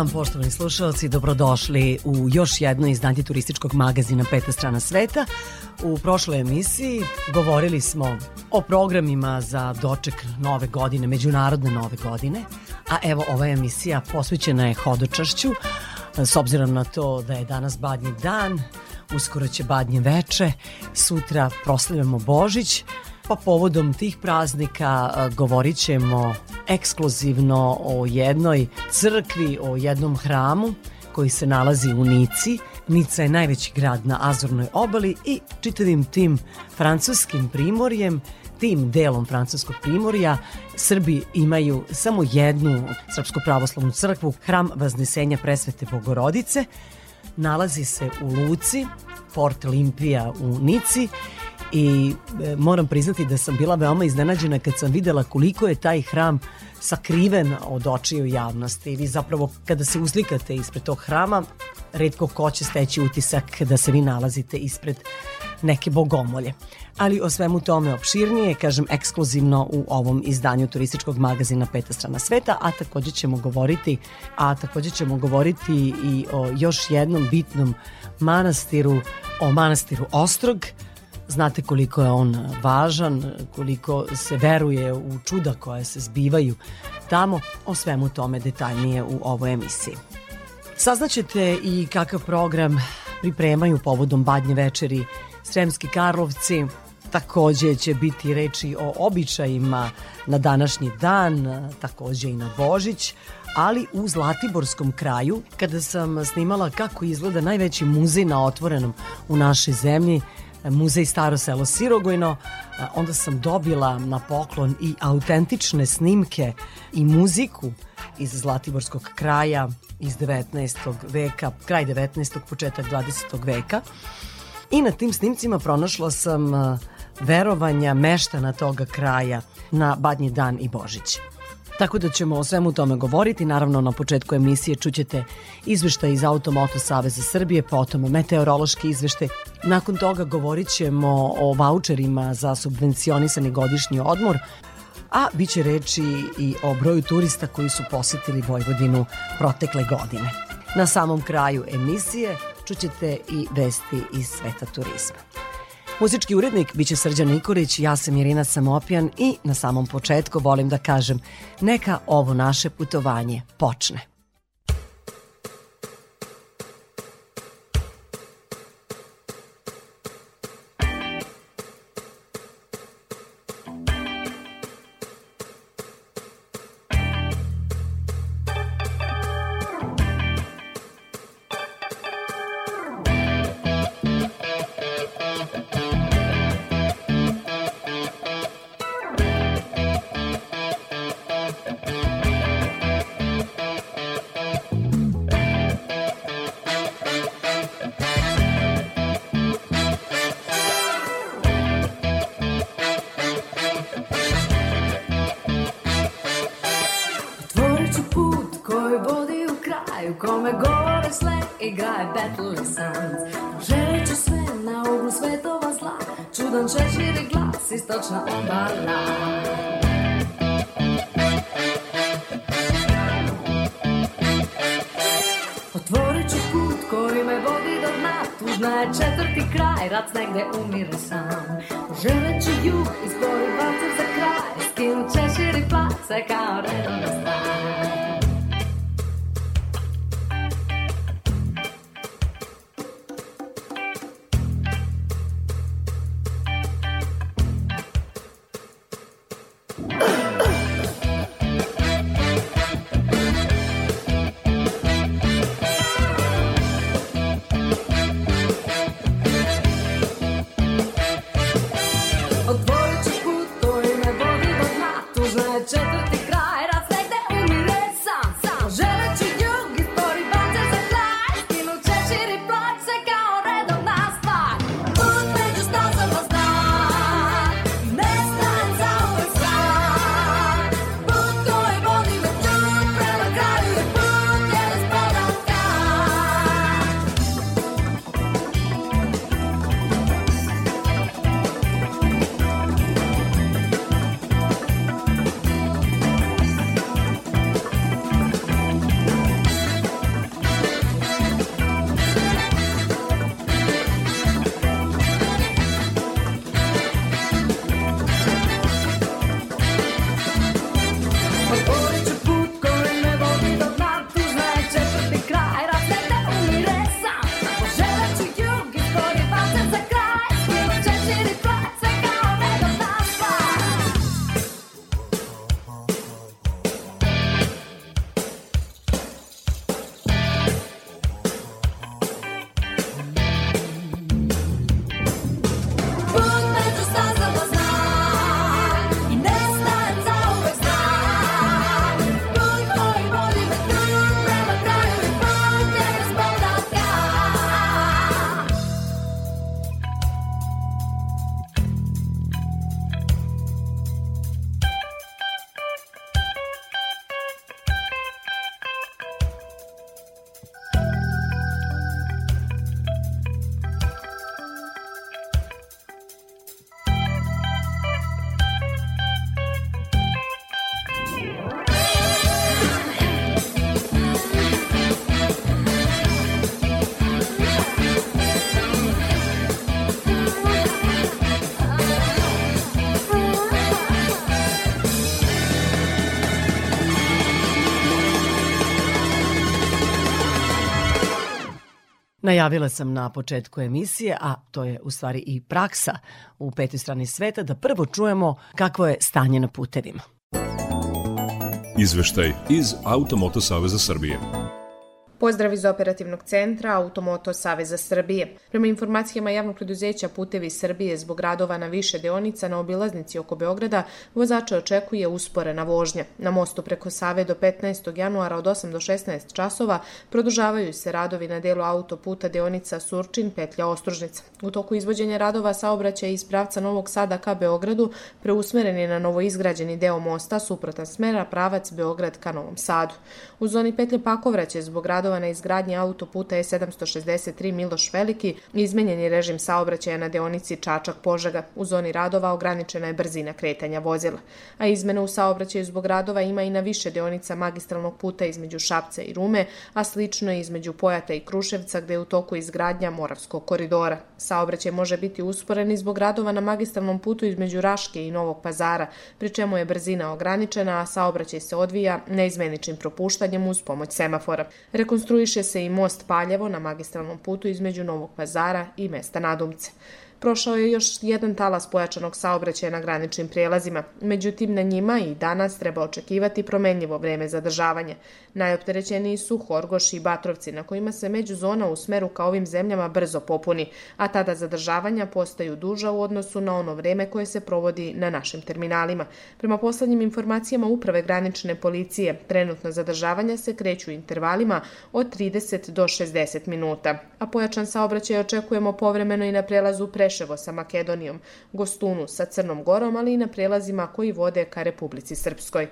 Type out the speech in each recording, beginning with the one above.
Dan, poštovani slušalci, dobrodošli u još jedno izdanje turističkog magazina Peta strana sveta. U prošloj emisiji govorili smo o programima za doček nove godine, međunarodne nove godine, a evo ova emisija posvećena je hodočašću, s obzirom na to da je danas badnji dan, uskoro će badnje veče, sutra proslavljamo Božić, pa povodom tih praznika govorit ćemo ekskluzivno o jednoj crkvi, o jednom hramu koji se nalazi u Nici. Nica je najveći grad na Azornoj obali i čitavim tim francuskim primorjem tim delom francuskog primorja Srbi imaju samo jednu srpsku pravoslavnu crkvu, hram Vaznesenja Presvete Bogorodice. Nalazi se u Luci, Port Limpija u Nici i e, moram priznati da sam bila veoma iznenađena kad sam videla koliko je taj hram sakriven od očiju javnosti. Vi zapravo kada se uzlikate ispred tog hrama, redko ko će steći utisak da se vi nalazite ispred neke bogomolje. Ali o svemu tome opširnije, kažem ekskluzivno u ovom izdanju turističkog magazina Peta strana sveta, a takođe ćemo govoriti, a takođe ćemo govoriti i o još jednom bitnom manastiru, o manastiru Ostrog, Znate koliko je on važan, koliko se veruje u čuda koje se zbivaju tamo, o svemu tome detaljnije u ovoj emisiji. Saznaćete i kakav program pripremaju povodom badnje večeri Sremski Karlovci, Takođe će biti reči o običajima na današnji dan, takođe i na Božić, ali u Zlatiborskom kraju, kada sam snimala kako izgleda najveći muzej na otvorenom u našoj zemlji, muzej Staro selo Sirogojno, onda sam dobila na poklon i autentične snimke i muziku iz Zlatiborskog kraja iz 19. veka, kraj 19. početak 20. veka. I na tim snimcima pronašla sam verovanja meštana toga kraja na Badnji dan i Božić. Tako da ćemo o svemu tome govoriti. Naravno, na početku emisije čućete izveštaj iz Automoto Saveza Srbije, potom meteorološki izveštaj. Nakon toga govorit ćemo o voucherima za subvencionisani godišnji odmor, a bit će reči i o broju turista koji su posetili Vojvodinu protekle godine. Na samom kraju emisije čućete i vesti iz sveta turizma. Muzički urednik biće Srđan Nikolić, ja sam Irina Samopjan i na samom početku volim da kažem neka ovo naše putovanje počne. Istočna obala Otvorit ću put koji me vodi do dna Tužna je četvrti kraj, rat negde umire sam. Poželet ću jug, izbori bacer za kraj Skinu češir i kao redom Najavila sam na početku emisije, a to je u stvari i praksa u petoj strani sveta, da prvo čujemo kakvo je stanje na putevima. Izveštaj iz Automoto Saveza Srbije. Pozdrav iz operativnog centra Automoto Saveza Srbije. Prema informacijama javnog preduzeća Putevi Srbije zbog radova na više deonica na obilaznici oko Beograda, vozače očekuje usporena vožnja. Na mostu preko Save do 15. januara od 8 do 16 časova produžavaju se radovi na delu autoputa deonica Surčin, petlja Ostružnica. U toku izvođenja radova saobraćaj iz pravca Novog Sada ka Beogradu preusmeren je na novoizgrađeni deo mosta suprotan smera pravac Beograd ka Novom Sadu. U zoni petlje Pakovraće zbog radova radova na izgradnji autoputa je 763 Miloš Veliki, izmenjen je režim saobraćaja na deonici Čačak-Požega. U zoni radova ograničena je brzina kretanja vozila. A izmene u saobraćaju zbog radova ima i na više deonica magistralnog puta između Šapca i Rume, a slično je između Pojata i Kruševca gde je u toku izgradnja Moravskog koridora. Saobraćaj može biti usporen i zbog radova na magistralnom putu između Raške i Novog pazara, pri čemu je brzina ograničena, a saobraćaj se odvija neizmeničnim propuštanjem uz pomoć semafora. Rekonstrukcija Rekonstruiše se i most Paljevo na magistralnom putu između Novog pazara i mesta Nadumce prošao je još jedan talas pojačanog saobraćaja na graničnim prijelazima. Međutim, na njima i danas treba očekivati promenljivo vreme zadržavanja. Najopterećeniji su Horgoš i Batrovci, na kojima se međuzona u smeru ka ovim zemljama brzo popuni, a tada zadržavanja postaju duža u odnosu na ono vreme koje se provodi na našim terminalima. Prema poslednjim informacijama Uprave granične policije, trenutno zadržavanja se kreću intervalima od 30 do 60 minuta, a pojačan saobraćaj očekujemo povremeno i na prelazu pre Preševo sa Makedonijom, Gostunu sa Crnom Gorom, ali i na prelazima koji vode ka Republici Srpskoj.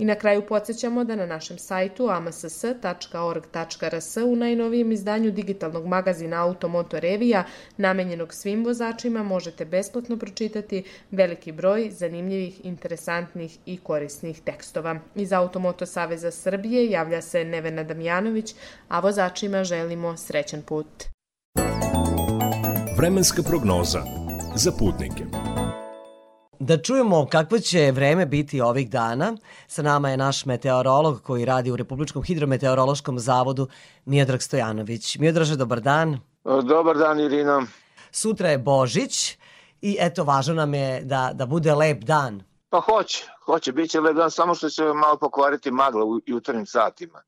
I na kraju podsjećamo da na našem sajtu amss.org.rs u najnovijem izdanju digitalnog magazina Automoto Revija, namenjenog svim vozačima, možete besplatno pročitati veliki broj zanimljivih, interesantnih i korisnih tekstova. Iz Automoto Saveza Srbije javlja se Nevena Damjanović, a vozačima želimo srećan put. Vremenska prognoza za putnike. Da čujemo kakvo će vreme biti ovih dana. Sa nama je naš meteorolog koji radi u Republičkom hidrometeorološkom zavodu Miodrag Stojanović. Miodraže, dobar dan. Dobar dan, Irina. Sutra je Božić i eto, važno nam je da, da bude lep dan. Pa hoće, hoće, bit će lep dan, samo što će malo pokvariti magla u jutarnjim satima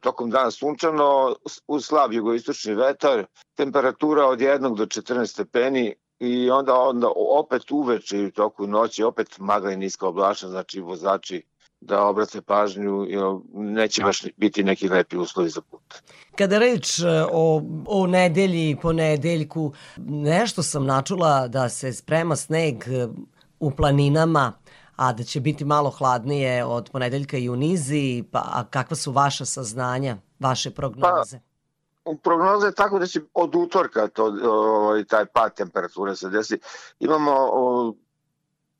tokom dana sunčano, uz slab jugoistočni vetar, temperatura od 1 do 14 stepeni i onda, onda opet uveče i u toku noći opet magla i niska oblačna, znači vozači da obrate pažnju, neće baš biti neki lepi uslovi za put. Kada reč e, o, o nedelji, ponedeljku, nešto sam načula da se sprema sneg e, u planinama, a da će biti malo hladnije od ponedeljka i u nizi, pa a kakva su vaša saznanja, vaše prognoze? Pa, prognoza je tako da će od utorka to, o, taj pad temperature se desi. Imamo o,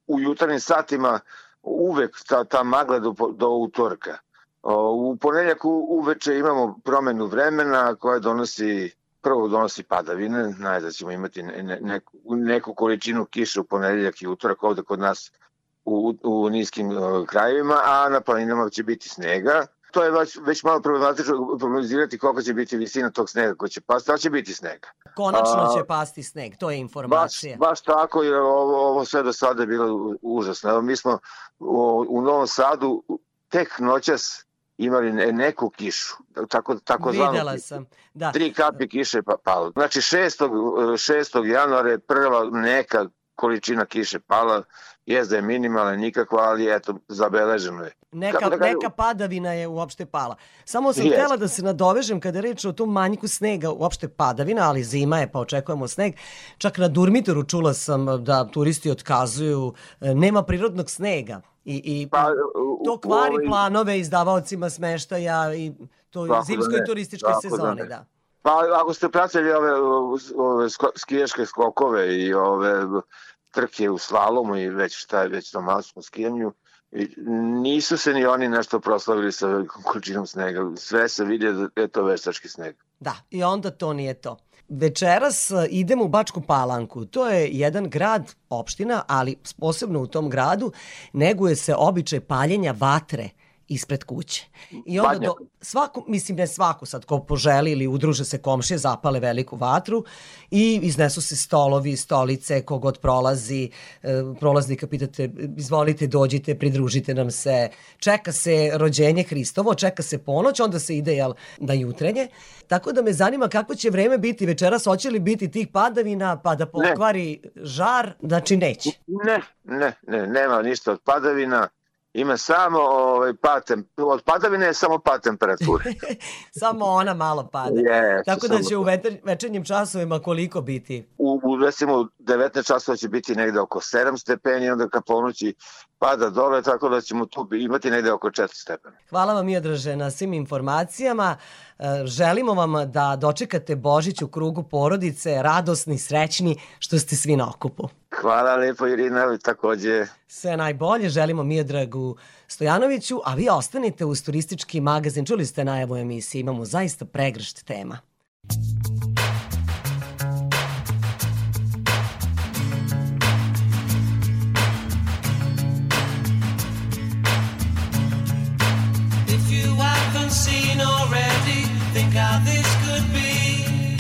u jutarnjim satima uvek ta, ta magla do, do utorka. O, u ponedeljak uveče imamo promenu vremena koja donosi prvo donosi padavine, najde da ćemo imati ne, ne, neku, neku količinu kiše u ponedeljak i utorak ovde kod nas u, u niskim krajevima, a na planinama će biti snega. To je već, već malo problematično prognozirati koliko će biti visina tog snega koji će pasti, ali će biti snega. Konačno a, će pasti sneg, to je informacija. Baš, baš tako, jer ovo, ovo sve do sada je bilo užasno. Evo, mi smo u, u Novom Sadu tek noćas imali neku kišu, tako, tako Videla zvanu, sam, da. Tri kapi kiše pa palo. Znači 6. 6. januara je prva neka količina kiše pala, jezda je minimalna, nikakva, ali eto, zabeleženo je. Neka, da neka padavina je uopšte pala. Samo sam htela da se nadovežem kada je reč o tom manjku snega, uopšte padavina, ali zima je pa očekujemo sneg. Čak na Durmitoru čula sam da turisti otkazuju, e, nema prirodnog snega. I, i pa, to kvari ovaj, planove izdavaocima smeštaja i to da zimskoj da turističkoj da sezoni, da. da. Pa ako ste pratili ove, ove skiješke skokove i ove trke u slalomu i već šta je već na masnom skijanju, I nisu se ni oni nešto proslavili sa količinom snega. Sve se vidi da je to veštački sneg. Da, i onda to nije to. Večeras e, idemo u Bačku Palanku. To je jedan grad, opština, ali posebno u tom gradu neguje se običaj paljenja vatre ispred kuće. I onda do, svaku, mislim ne svaku sad ko poželi ili udruže se komšije, zapale veliku vatru i iznesu se stolovi, stolice, kogod prolazi, e, prolaznika pitate, izvolite, dođite, pridružite nam se. Čeka se rođenje Hristovo, čeka se ponoć, onda se ide jel, na jutrenje. Tako da me zanima kako će vreme biti večeras, hoće li biti tih padavina pa da pokvari ne. žar, znači neće. Ne, ne, ne, nema ništa od padavina ima samo ovaj, pad, od padavine je samo pad temperature. samo ona malo pada. Yes, Tako da će u veter, večernjim časovima koliko biti? U, u recimo 19 časova će biti negde oko 7 stepeni, onda ka ponoći pada dole, tako da ćemo tu imati negde oko 4 stepena. Hvala vam Miodraže na svim informacijama. E, želimo vam da dočekate Božić u krugu porodice, radosni, srećni, što ste svi na okupu. Hvala lepo Irina, takođe. Sve najbolje, želimo Miodragu Stojanoviću, a vi ostanite uz turistički magazin. Čuli ste najavu emisije, imamo zaista pregršt tema. Seen already. Think how this could be.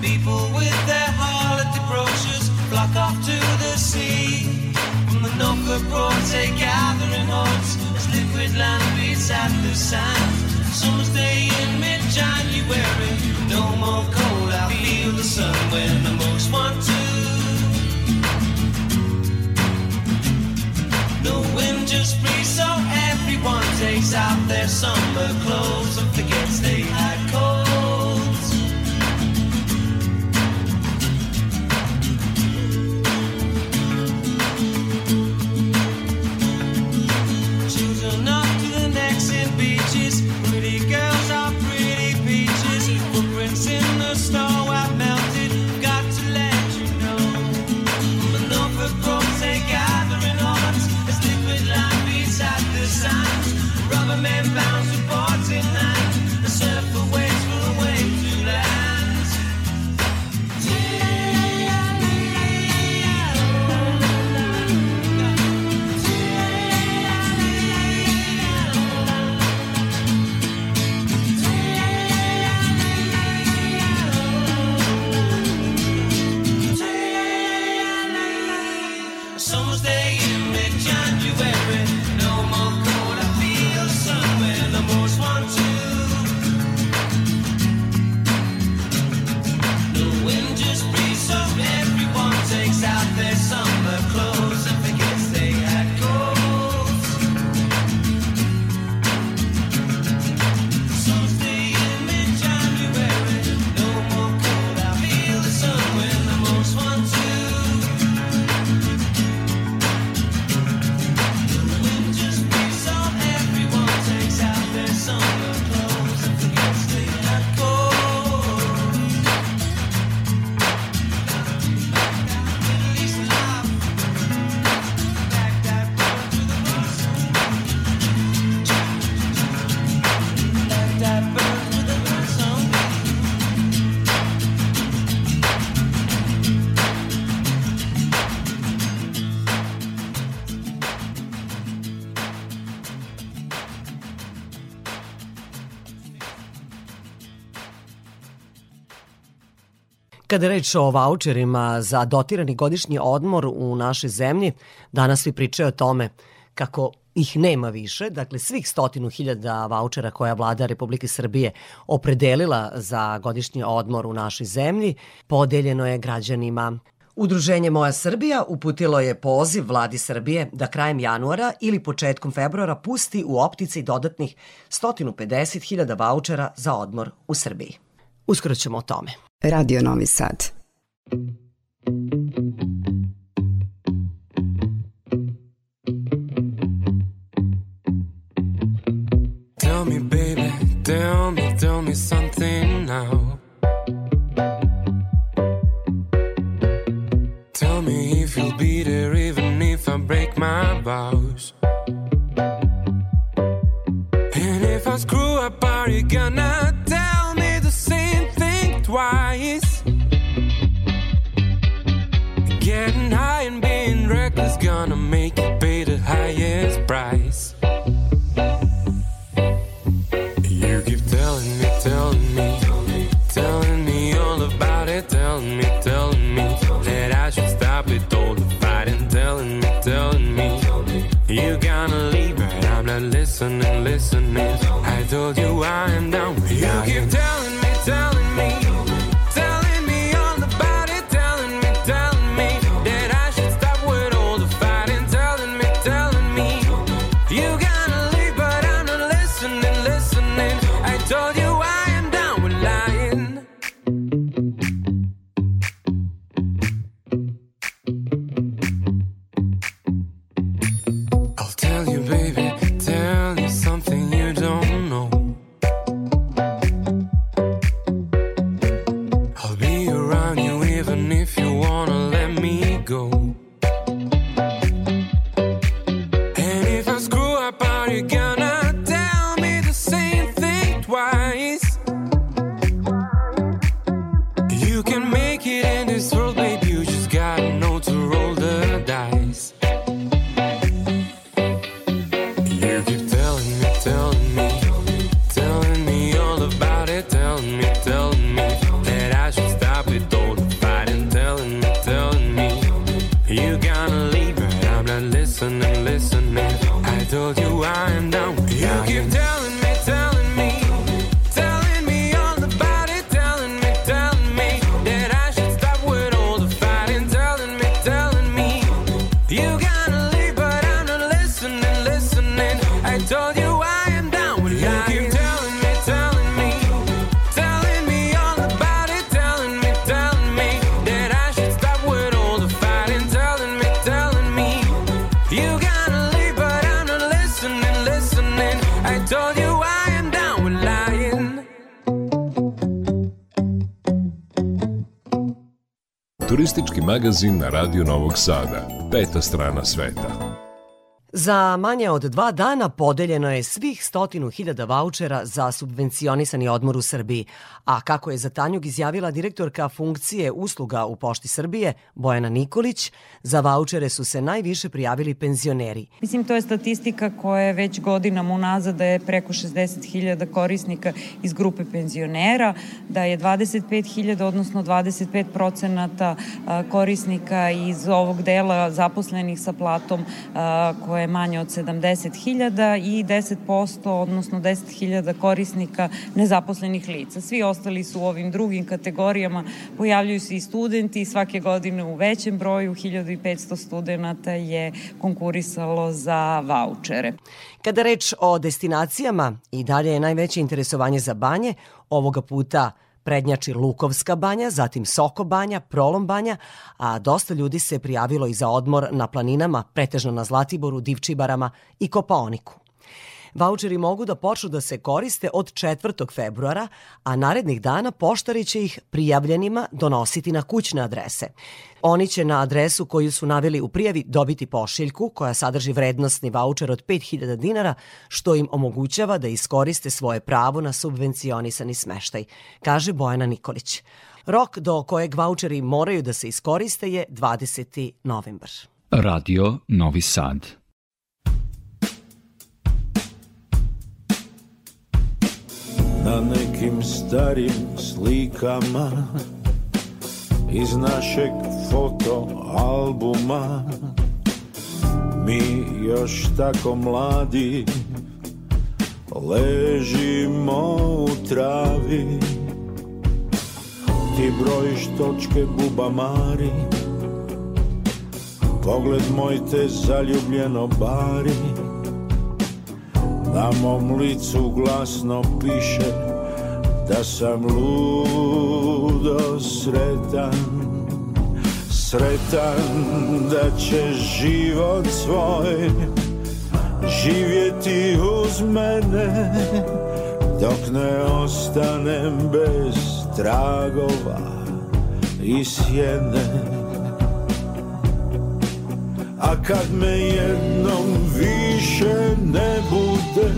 People with their holiday brochures flock off to the sea. From the Norfolk Broads they gather in hordes as liquid land beats at the sand. Summer's day in mid-January, no more cold. I feel the sun when I most want to. Kada je reč o voucherima za dotirani godišnji odmor u našoj zemlji, danas svi pričaju o tome kako ih nema više, dakle svih stotinu hiljada vouchera koja vlada Republike Srbije opredelila za godišnji odmor u našoj zemlji, podeljeno je građanima Udruženje Moja Srbija uputilo je poziv vladi Srbije da krajem januara ili početkom februara pusti u optici dodatnih 150.000 vouchera za odmor u Srbiji. Uskoro ćemo o tome. Radio Novi Sad. Tell me, baby, tell me, tell me something now. Tell me if you'll be there even if I break my vows. And if I screw up, are you gonna tell high being reckless gonna make you pay the highest price. You keep telling me, telling me, telling me all about it, telling me, telling me that I should stop it the telling me, telling me you gonna leave, but I'm not listening, listening. I told you I am down. You keep telling. Magazin na Radio Novog Sada. Peta strana sveta. Za manje od dva dana podeljeno je svih stotinu hiljada vaučera za subvencionisani odmor u Srbiji, a kako je za Tanjug izjavila direktorka funkcije usluga u Pošti Srbije, Bojana Nikolić, za vaučere su se najviše prijavili penzioneri. Mislim, to je statistika koja je već godinama unazad da je preko 60.000 korisnika iz grupe penzionera, da je 25.000, odnosno 25 procenata korisnika iz ovog dela zaposlenih sa platom koja je manje od 70.000 i 10%, odnosno 10.000 korisnika nezaposlenih lica. Svi ostali su u ovim drugim kategorijama, pojavljuju se i studenti, svake godine u većem broju, 1500 studenta je konkurisalo za vaučere. Kada reč o destinacijama, i dalje je najveće interesovanje za banje, ovoga puta prednjači Lukovska banja, zatim Soko banja, Prolom banja, a dosta ljudi se prijavilo i za odmor na planinama, pretežno na Zlatiboru, Divčibarama i Kopaoniku. Vaučeri mogu da počnu da se koriste od 4. februara, a narednih dana poštari će ih prijavljenima donositi na kućne adrese. Oni će na adresu koju su naveli u prijavi dobiti pošiljku koja sadrži vrednostni vaučer od 5000 dinara, što im omogućava da iskoriste svoje pravo na subvencionisani smeštaj, kaže Bojana Nikolić. Rok do kojeg vaučeri moraju da se iskoriste je 20. novembar. Radio Novi Sad. Na nekim starim slikama iz našeg fotoalbuma Mi još tako mladi ležimo u travi. Ti brojiš točke bubamari Pogled moj te zaljubljeno bari Na mom licu glasno piše Da sam ludo sretan. Sretan da će život svoj Živjeti uz mene Dok ne ostanem bez tragova i sjene A kad me jednom više ne bude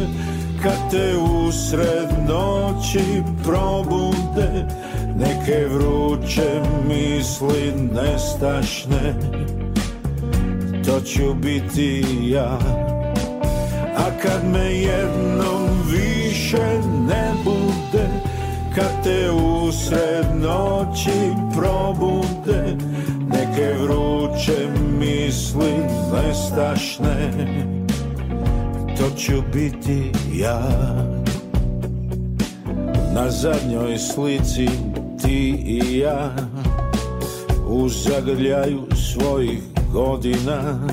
Kad te usred noći probude Neke vruće misli nestašne To ću biti ja. A kad me jednom više ne bude kad te usred noći probude neke vruće misli nestašne to ću biti ja. Na zadnjoj slici ti i ja u zagrljaju svojih godina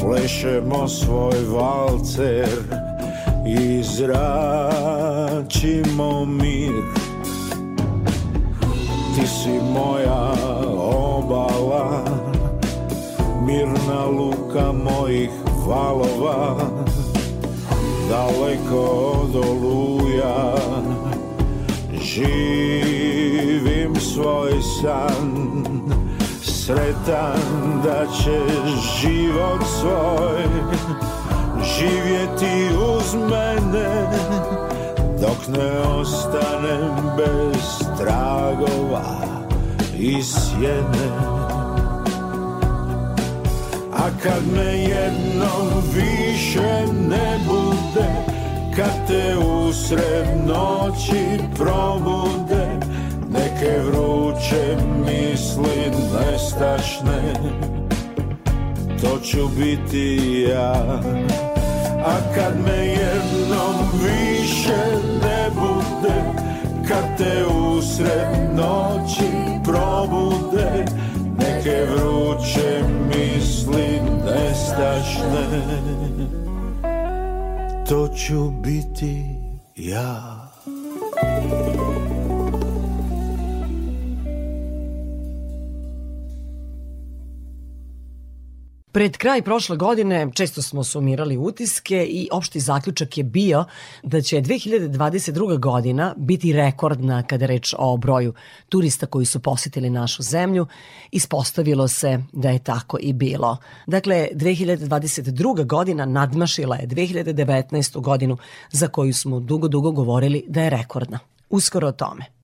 plešemo svoj valcer i zračimo mir ti si moja obala mirna luka mojih valova daleko od oluja. Živim svoj san sretan da će život svoj živjeti uz mene dok ne ostanem bez tragova i sjene. A kad me jednom više ne bude kad te usred noći probude neke vruće misli nestašne to ću biti ja a kad me jednom više ne bude kad te usred noći probude neke vruće misli nestašne. To ću biti ja Pred kraj prošle godine često smo sumirali utiske i opšti zaključak je bio da će 2022. godina biti rekordna kada reč o broju turista koji su posetili našu zemlju. Ispostavilo se da je tako i bilo. Dakle, 2022. godina nadmašila je 2019. godinu za koju smo dugo, dugo govorili da je rekordna. Uskoro o tome.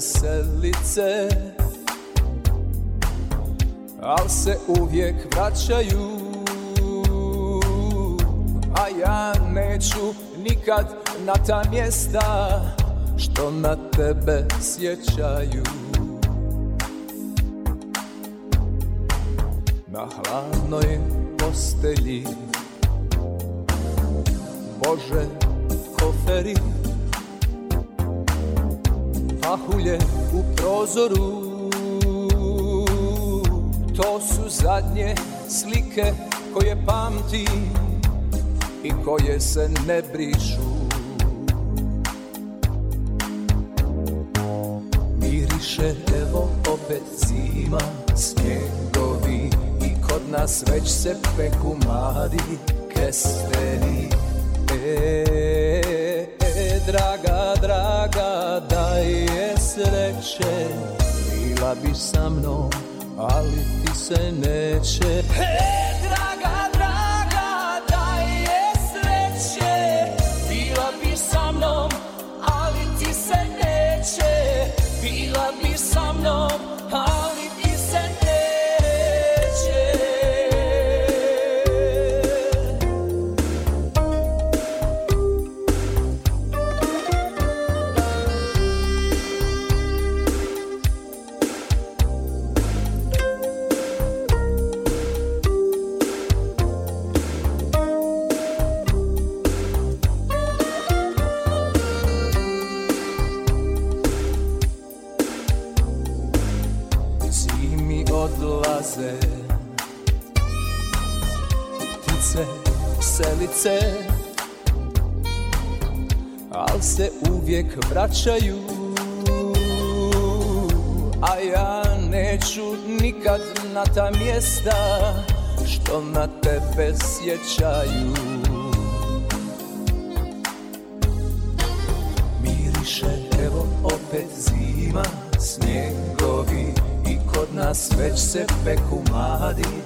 Ptice selice Al se uvijek vraćaju. A ja neću nikad na ta mjesta Što na tebe sjećaju. Na hladnoj postelji Bože, koferi Pahulje u prozoru. To su zadnje slike koje pamtim I koje se ne brišu. Miriše evo opet zima Snjegovi i kod nas već se peku mladi kesteni. E, e, draga, draga, da sreće Bila bi sa mnom, ali ti se neće. E, pričaju A ja neću nikad na ta mjesta Što na tebe sjećaju. Miriše evo opet zima Snjegovi i kod nas već se peku mladi.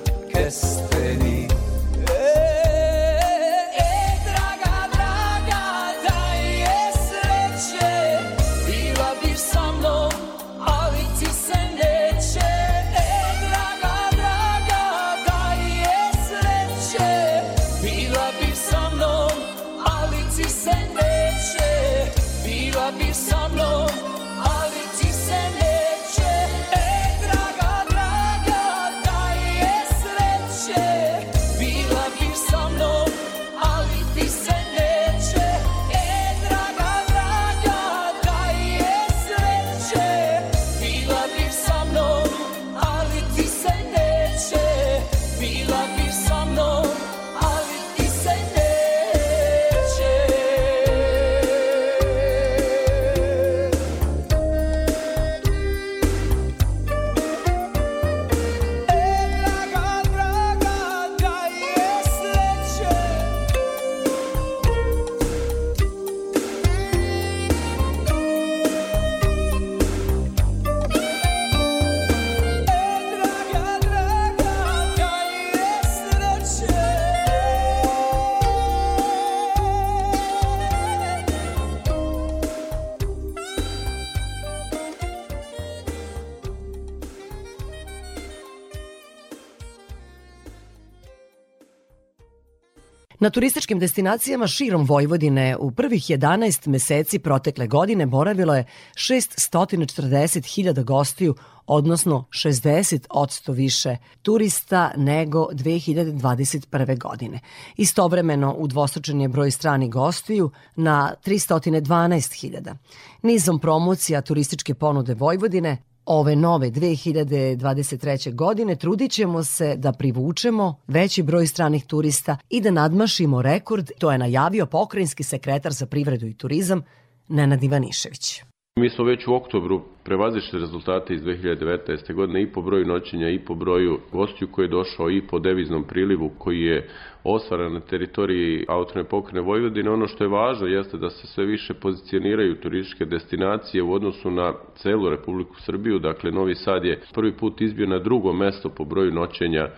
Na turističkim destinacijama širom Vojvodine u prvih 11 meseci protekle godine boravilo je 640.000 gostiju, odnosno 60% više turista nego 2021. godine. Istovremeno udvostručen je broj strani gostiju na 312.000. Nizom promocija turističke ponude Vojvodine ove nove 2023. godine trudit ćemo se da privučemo veći broj stranih turista i da nadmašimo rekord, to je najavio pokrajinski sekretar za privredu i turizam Nenad Ivanišević. Mi smo već u oktobru prevazišli rezultate iz 2019. godine i po broju noćenja i po broju gostiju koji je došao i po deviznom prilivu koji je osvaran na teritoriji autone pokrene Vojvodine. Ono što je važno jeste da se sve više pozicioniraju turističke destinacije u odnosu na celu Republiku Srbiju. Dakle, Novi Sad je prvi put izbio na drugo mesto po broju noćenja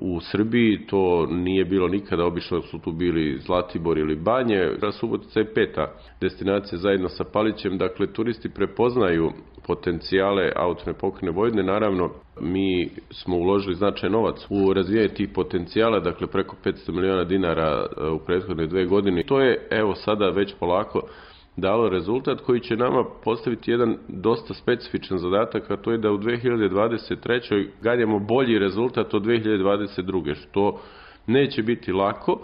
u Srbiji, to nije bilo nikada, obično su tu bili Zlatibor ili Banje, Subotica je peta destinacija zajedno sa Palićem, dakle turisti prepoznaju potencijale autone pokrene Vojvodine. Naravno, mi smo uložili značaj novac u razvijanje tih potencijala, dakle preko 500 miliona dinara e, u prethodne dve godine. To je, evo sada već polako dalo rezultat koji će nama postaviti jedan dosta specifičan zadatak, a to je da u 2023. ganjamo bolji rezultat od 2022. što neće biti lako,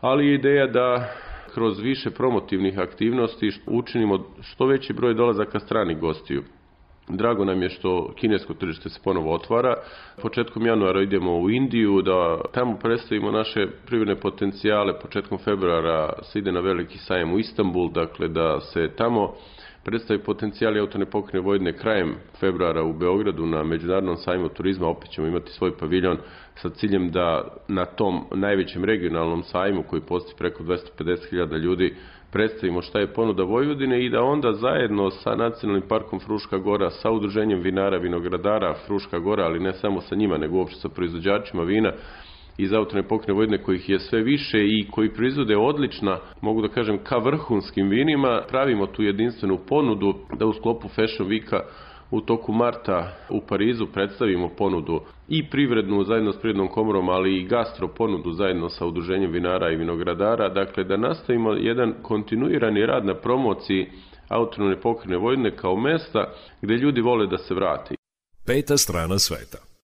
ali je ideja da kroz više promotivnih aktivnosti učinimo što veći broj dolazaka stranih gostiju. Drago nam je što kinesko tržište se ponovo otvara. Početkom januara idemo u Indiju da tamo predstavimo naše privredne potencijale. Početkom februara se ide na veliki sajem u Istanbul, dakle da se tamo predstavi potencijali autone pokrene Vojvodine krajem februara u Beogradu na Međunarodnom sajmu turizma. Opet ćemo imati svoj paviljon sa ciljem da na tom najvećem regionalnom sajmu koji postoji preko 250.000 ljudi predstavimo šta je ponuda Vojvodine i da onda zajedno sa Nacionalnim parkom Fruška Gora, sa udruženjem vinara, vinogradara Fruška Gora, ali ne samo sa njima, nego uopšte sa proizvođačima vina, iz autone pokrene Vojvodine kojih je sve više i koji proizvode odlična, mogu da kažem, ka vrhunskim vinima, pravimo tu jedinstvenu ponudu da u sklopu Fashion Weeka u toku marta u Parizu predstavimo ponudu i privrednu zajedno s privrednom komorom, ali i gastro ponudu zajedno sa udruženjem vinara i vinogradara, dakle da nastavimo jedan kontinuirani rad na promociji autonomne pokrene Vojvodine kao mesta gde ljudi vole da se vrati. Peta strana sveta.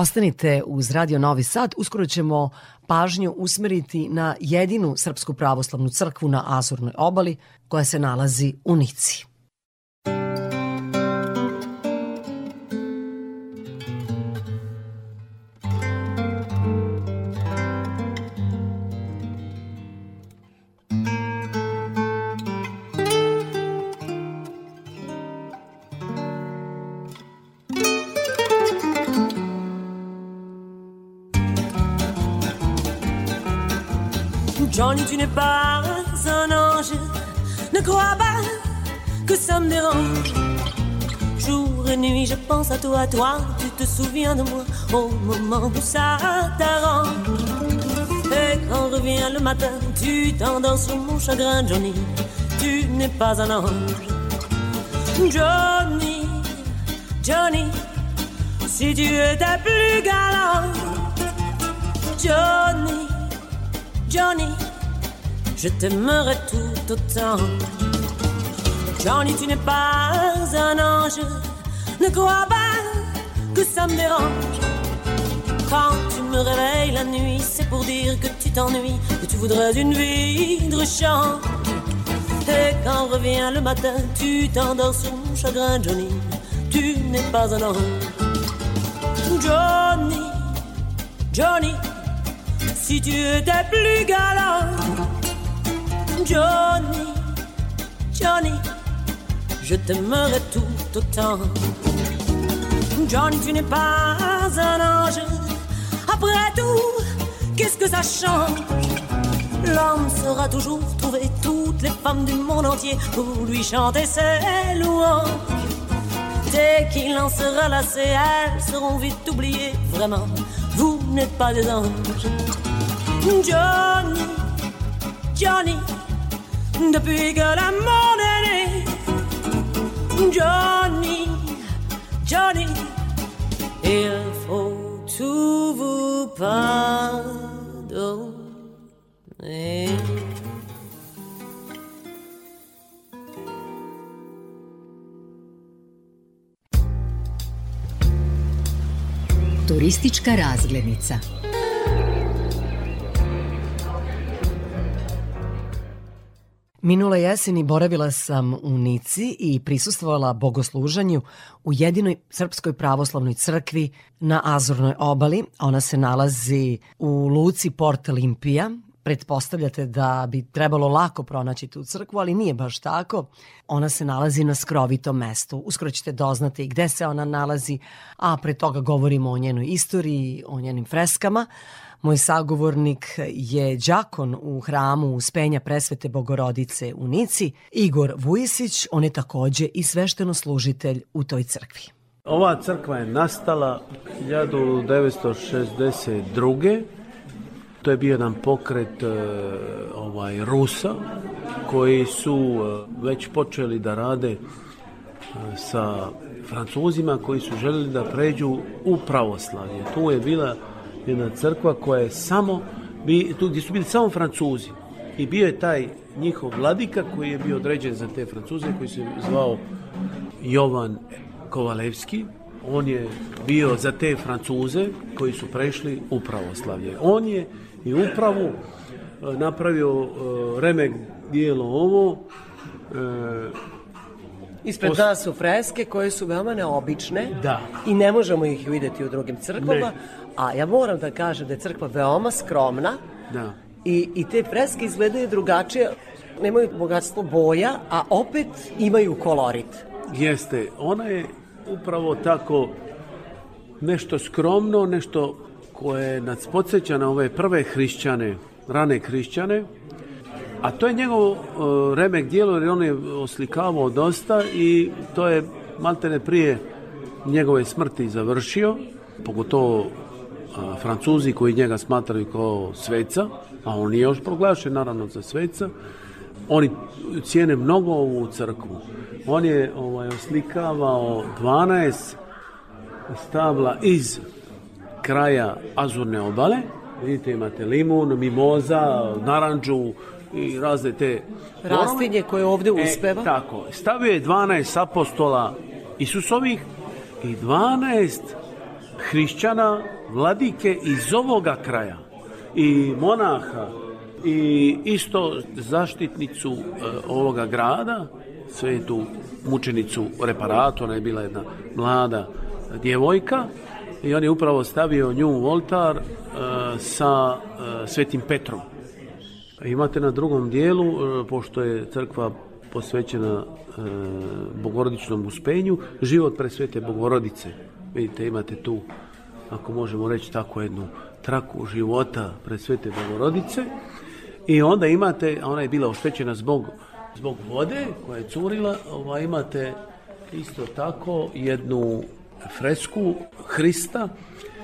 Ostanite uz Radio Novi Sad, uskoro ćemo pažnju usmeriti na jedinu Srpsku pravoslavnu crkvu na Azurnoj obali koja se nalazi u Nici. Pas un ange. Ne crois pas que ça me dérange. Jour et nuit, je pense à toi, toi. Tu te souviens de moi au moment où ça t'arrange. Et quand revient le matin, tu t'endors sur mon chagrin, Johnny. Tu n'es pas un ange. Johnny, Johnny, si tu étais plus galant. Johnny, Johnny, je t'aimerais tout autant. Johnny, tu n'es pas un ange. Ne crois pas que ça me dérange. Quand tu me réveilles la nuit, c'est pour dire que tu t'ennuies, que tu voudrais une vie de rechange. Et quand revient le matin, tu t'endors sur mon chagrin, Johnny. Tu n'es pas un ange. Johnny, Johnny, si tu étais plus galant. Johnny, Johnny, je t'aimerais tout autant. Johnny, tu n'es pas un ange. Après tout, qu'est-ce que ça change? L'homme saura toujours trouver toutes les femmes du monde entier pour lui chanter ses louanges. Dès qu'il en sera lassé, elles seront vite oubliées. Vraiment, vous n'êtes pas des anges. Johnny, Johnny, depuis que l'amour est né. Johnny, Johnny, il faut tout vous pardonner. Turistička razglednica. Minule jeseni boravila sam u Nici i prisustvovala bogosluženju u jedinoj srpskoj pravoslavnoj crkvi na Azornoj obali. Ona se nalazi u luci Port Olimpija. Pretpostavljate da bi trebalo lako pronaći tu crkvu, ali nije baš tako. Ona se nalazi na skrovitom mestu. Uskoro ćete doznati gde se ona nalazi, a pre toga govorimo o njenoj istoriji, o njenim freskama. Moj sagovornik je đakon u hramu Uspenja presvete Bogorodice u Nici, Igor Vujisić, on je takođe i svešteno služitelj u toj crkvi. Ova crkva je nastala 1962. To je bio jedan pokret e, ovaj Rusa koji su e, već počeli da rade e, sa Francuzima koji su želeli da pređu u pravoslavlje. Tu je bila jedna crkva koja je samo, bi, tu gdje su bili samo Francuzi. I bio je taj njihov vladika koji je bio određen za te Francuze, koji se zvao Jovan Kovalevski. On je bio za te Francuze koji su prešli u pravoslavlje. On je i upravu e, napravio e, remek dijelo ovo, Ispred nas su freske koje su veoma neobične Da. i ne možemo ih videti u drugim crkvama, Ne. a ja moram da kažem da je crkva veoma skromna Da. i, i te freske izgledaju drugačije, nemaju bogatstvo boja, a opet imaju kolorit. Jeste, ona je upravo tako nešto skromno, nešto koje nas podsjeća na ove prve hrišćane, rane hrišćane, a to je njegov uh, remek dijelo jer on je oslikavao dosta i to je maltene prije njegove smrti završio, pogotovo a, Francuzi koji njega smatraju kao sveca, a on nije još proglašen naravno za sveca, oni cijene mnogo ovu crkvu. On je ovaj, oslikavao 12 stabla iz kraja Azurne obale. Vidite, imate limun, mimoza, naranđu i razne te... Rastinje koje ovde uspeva. E, tako. Stavio je 12 apostola Isusovih i 12 hrišćana, vladike iz ovoga kraja i monaha i isto zaštitnicu e, ovoga grada, svetu mučenicu reparatu, ona je bila jedna mlada djevojka i on je upravo stavio nju u oltar e, sa e, svetim Petrom. Imate na drugom dijelu, e, pošto je crkva posvećena e, bogorodičnom uspenju, život presvete bogorodice. Vidite, imate tu, ako možemo reći tako, jednu traku života presvete bogorodice. I onda imate, a ona je bila oštećena zbog, zbog vode koja je curila, ova, imate isto tako jednu fresku Hrista,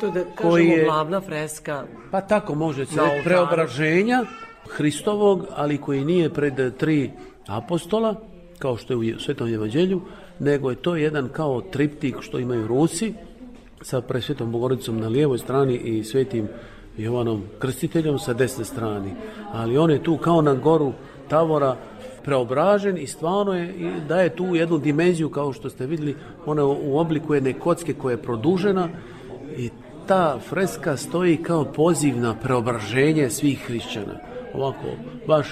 To je da koji kažemo je- glavna freska. pa tako može se preobraženja Hristovog, ali koji nije pred tri apostola, kao što je u Svetom evanđelju, nego je to jedan kao triptik što imaju Rusi, sa presvetom Bogorodicom na lijevoj strani i svetim Jovanom Krstiteljom sa desne strani. Ali on je tu kao na goru Tavora preobražen i stvarno je, i daje tu jednu dimenziju kao što ste vidjeli, ona u obliku jedne kocke koja je produžena i ta freska stoji kao poziv na preobraženje svih hrišćana. Ovako, baš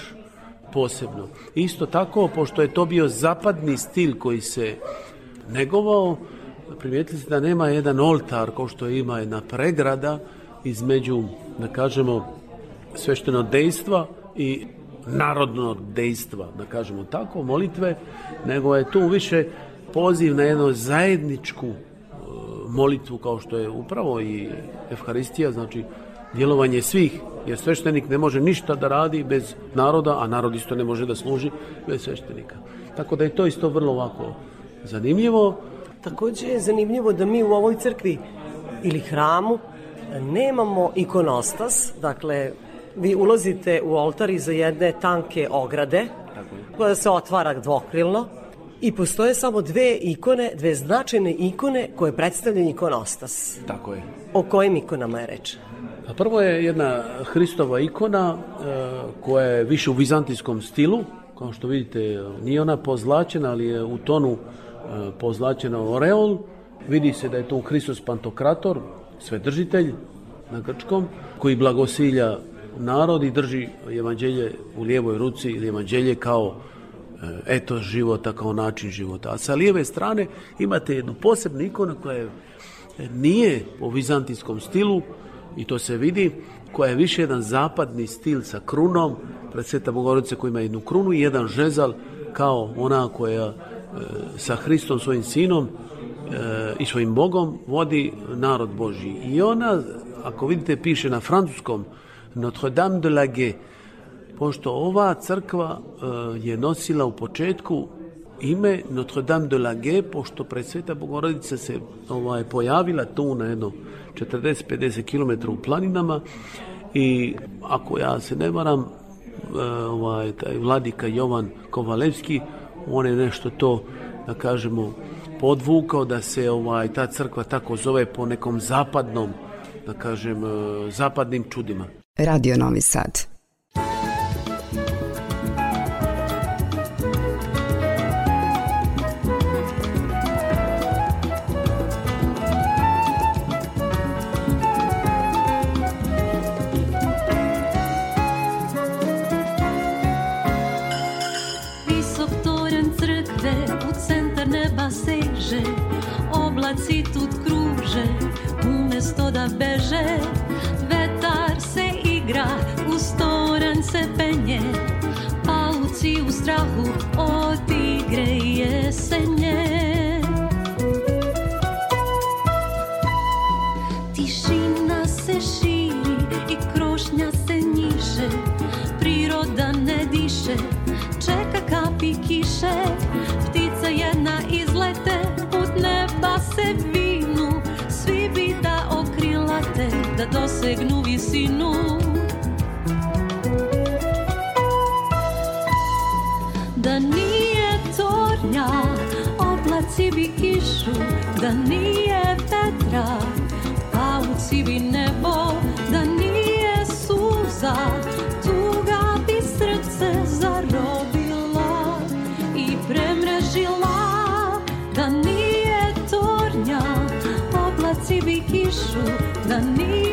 posebno. Isto tako, pošto je to bio zapadni stil koji se negovao, primijetili ste da nema jedan oltar kao što ima jedna pregrada između, da kažemo, svešteno dejstva i narodnog dejstva, da kažemo tako, molitve, nego je tu više poziv na jednu zajedničku e, molitvu kao što je upravo i Evharistija, znači djelovanje svih, jer sveštenik ne može ništa da radi bez naroda, a narod isto ne može da služi bez sveštenika. Tako da je to isto vrlo ovako zanimljivo. Takođe je zanimljivo da mi u ovoj crkvi ili hramu nemamo ikonostas, dakle vi ulazite u oltar iza jedne tanke ograde koja se otvara dvokrilno i postoje samo dve ikone, dve značajne ikone koje predstavljaju ikonostas. Tako je. O kojim ikonama je reč? Prvo je jedna Hristova ikona e, koja je više u vizantijskom stilu, kao što vidite nije ona pozlačena, ali je u tonu e, pozlačena oreol. Vidi se da je to Hristos Pantokrator, svedržitelj na grčkom, koji blagosilja narod i drži evanđelje u lijevoj ruci ili evanđelje kao e, eto života, kao način života. A sa lijeve strane imate jednu posebnu ikonu koja je, nije po vizantijskom stilu i to se vidi, koja je više jedan zapadni stil sa krunom, pred Sveta Bogorodice koja ima jednu krunu i jedan žezal kao ona koja e, sa Hristom svojim sinom e, i svojim Bogom vodi narod Božji. I ona, ako vidite, piše na francuskom Notre Dame de la Gue, pošto ova crkva e, je nosila u početku ime Notre Dame de la Gue, pošto pred Sveta Bogorodica se ovaj, pojavila tu na jedno 40-50 km u planinama i ako ja se ne varam, e, ovaj, taj vladika Jovan Kovalevski, on je nešto to, da kažemo, podvukao da se ovaj ta crkva tako zove po nekom zapadnom, da kažem, e, zapadnim čudima. Radio Novi Sad. Da dosegnu visinu. Da nije tornja, oblaci bi kišu Da nije vetra, pauci bi nebo Da nije suza, tuga bi srce zarobila I premrežila. Da nije tornja, oblaci bi kišu Da nije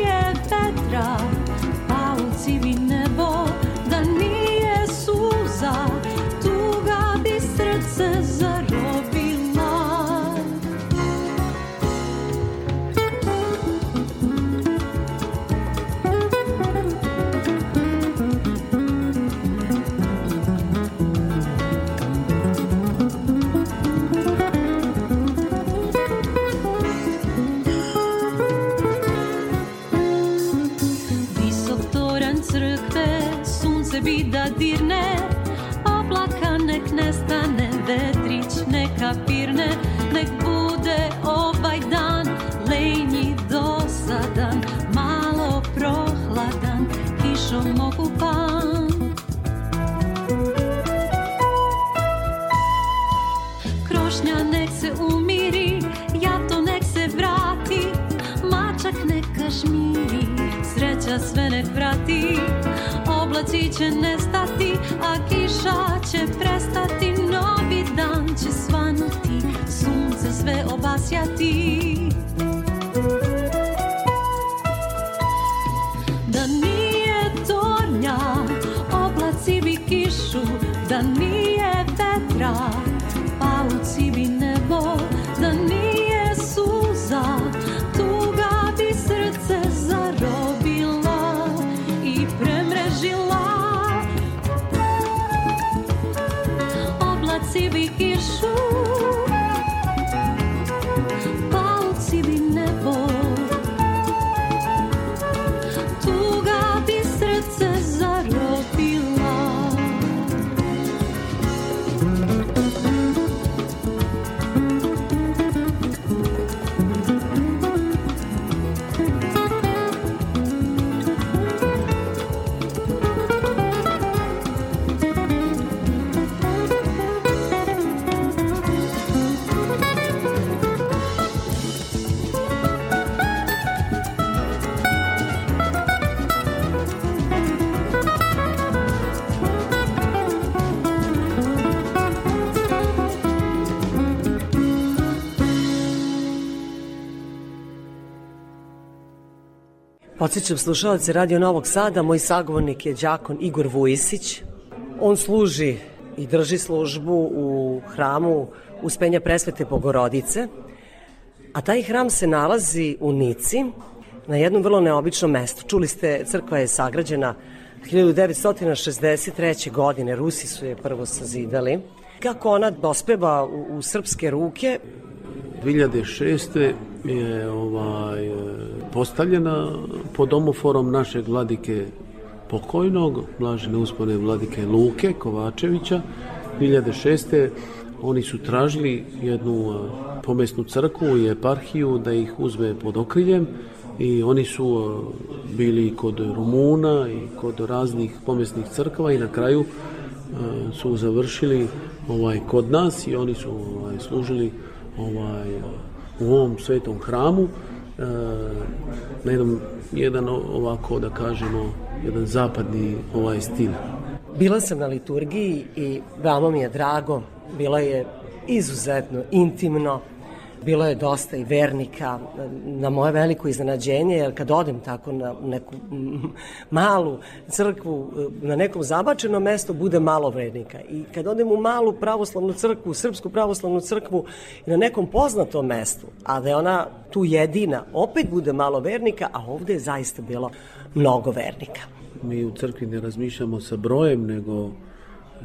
sunce bi da dirne Oblaka nek nestane, vetrić neka pirne Nek bude ovaj dan, lenji dosadan Malo prohladan, kišom okupan. Krošnja nek se umiri, jato nek se vrati Mačak neka žmiri, sreća sve nek vrati Oblaci će nestati, a kiša će prestati. Novi dan će svanuti, sunce sve obasjati Podsećam slušalce Radio Novog Sada, moj sagovornik je đakon Igor Vujisić. On služi i drži službu u hramu Uspenja Presvete Bogorodice, a taj hram se nalazi u Nici, na jednom vrlo neobičnom mestu. Čuli ste, crkva je sagrađena 1963. godine, Rusi su je prvo sazidali. Kako ona dospeva u, u srpske ruke, 2006. je ovaj, postavljena pod omoforom našeg vladike pokojnog, blažene uspone vladike Luke Kovačevića. 2006. oni su tražili jednu pomesnu crkvu i eparhiju da ih uzme pod okriljem i oni su bili kod Rumuna i kod raznih pomesnih crkava i na kraju su završili ovaj kod nas i oni su ovaj, služili ovaj, u ovom svetom hramu e, na jednom, jedan ovako da kažemo jedan zapadni ovaj stil. Bila sam na liturgiji i veoma mi je drago, bilo je izuzetno intimno, bilo je dosta i vernika na moje veliko iznenađenje, jer kad odem tako na neku malu crkvu, na nekom zabačenom mestu, bude malo vernika. I kad odem u malu pravoslavnu crkvu, srpsku pravoslavnu crkvu, na nekom poznatom mestu, a da je ona tu jedina, opet bude malo vernika, a ovde je zaista bilo mnogo vernika. Mi u crkvi ne razmišljamo sa brojem, nego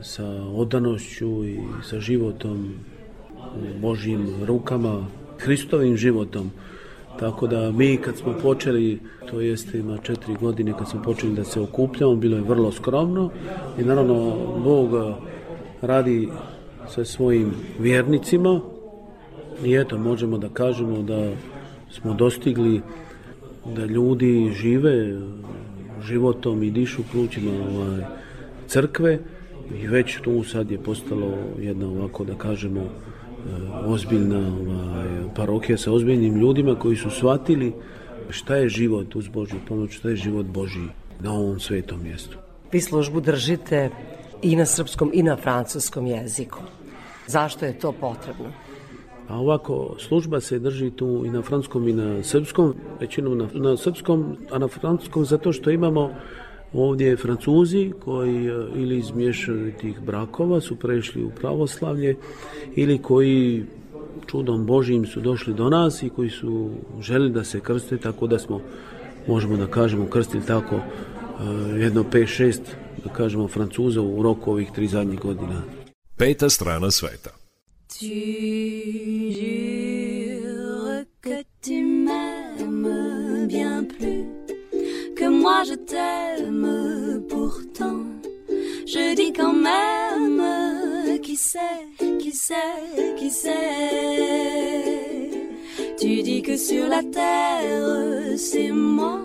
sa odanošću i sa životom Božjim rukama, Hristovim životom. Tako da mi kad smo počeli, to jeste ima četiri godine kad smo počeli da se okupljamo, bilo je vrlo skromno. I naravno Bog radi sa svojim vjernicima. I eto možemo da kažemo da smo dostigli da ljudi žive životom i dišu plućima ovaj, crkve. I već tu sad je postalo jedna ovako da kažemo ozbiljna ovaj, parokija sa ozbiljnim ljudima koji su shvatili šta je život uz Božju pomoć, šta je život Božji na ovom svetom mjestu. Vi službu držite i na srpskom i na francuskom jeziku. Zašto je to potrebno? A ovako, služba se drži tu i na francuskom i na srpskom, većinom na, na srpskom, a na francuskom zato što imamo ovdje Francuzi koji e, ili iz mješovitih brakova su prešli u pravoslavlje ili koji čudom Božijim su došli do nas i koji su želi da se krste tako da smo možemo da kažemo krstili tako e, jedno 5-6 da kažemo Francuza u roku ovih tri zadnjih godina. Peta strana sveta. Tu jures que tu m'aimes bien plus que moi je t'aime pourtant. Je dis quand même, qui sait, qui sait, qui sait. Tu dis que sur la terre, c'est moi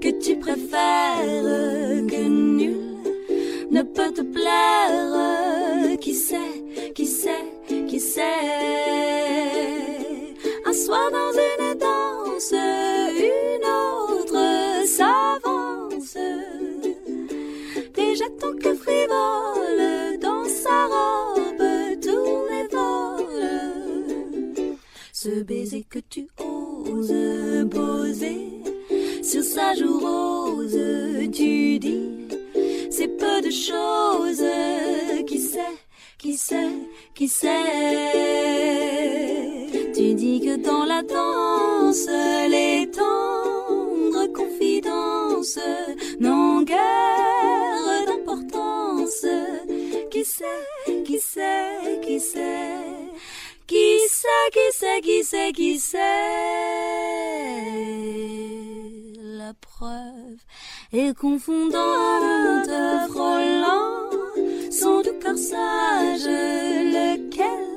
que tu préfères, que nul ne peut te plaire. Qui sait, qui sait, qui sait. Un soir dans une danse, s'avance. Déjà ton cœur frivole dans sa robe, tous les vols. Ce baiser que tu oses poser sur sa joue rose, tu dis, c'est peu de choses. Qui sait, qui sait, qui sait? Tu dis que dans la danse, les tendres confidences n'ont guère d'importance. Qui sait, qui sait, qui sait. Qui sait, qui sait, qui sait, qui sait La preuve est confondante, frôlant son doux cœur sage, lequel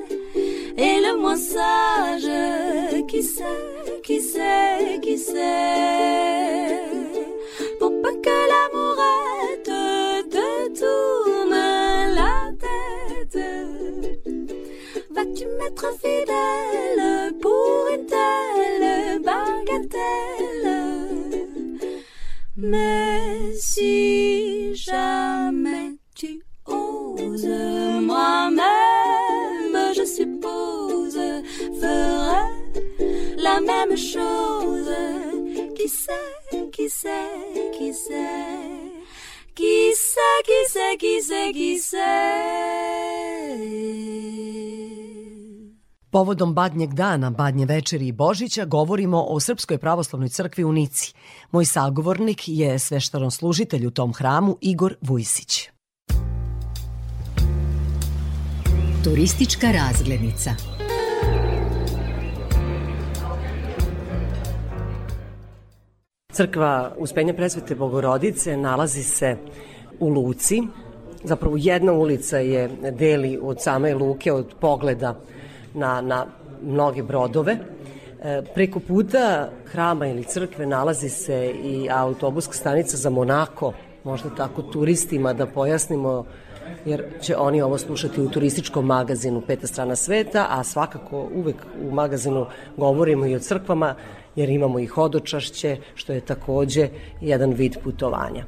est le moins sage Qui sait, qui sait, qui sait Amen. Povodom Badnjeg dana, Badnje večeri i Božića govorimo o Srpskoj pravoslavnoj crkvi u Nici. Moj sagovornik je sveštaron služitelj u tom hramu Igor Vujsić. Turistička razglednica. Crkva Uspenja presvete Bogorodice nalazi se u Luci. Zapravo jedna ulica je deli od same Luke, od pogleda na, na mnoge brodove. E, preko puta hrama ili crkve nalazi se i autobuska stanica za Monako, možda tako turistima da pojasnimo jer će oni ovo slušati u turističkom magazinu Peta strana sveta, a svakako uvek u magazinu govorimo i o crkvama, jer imamo i hodočašće, što je takođe jedan vid putovanja.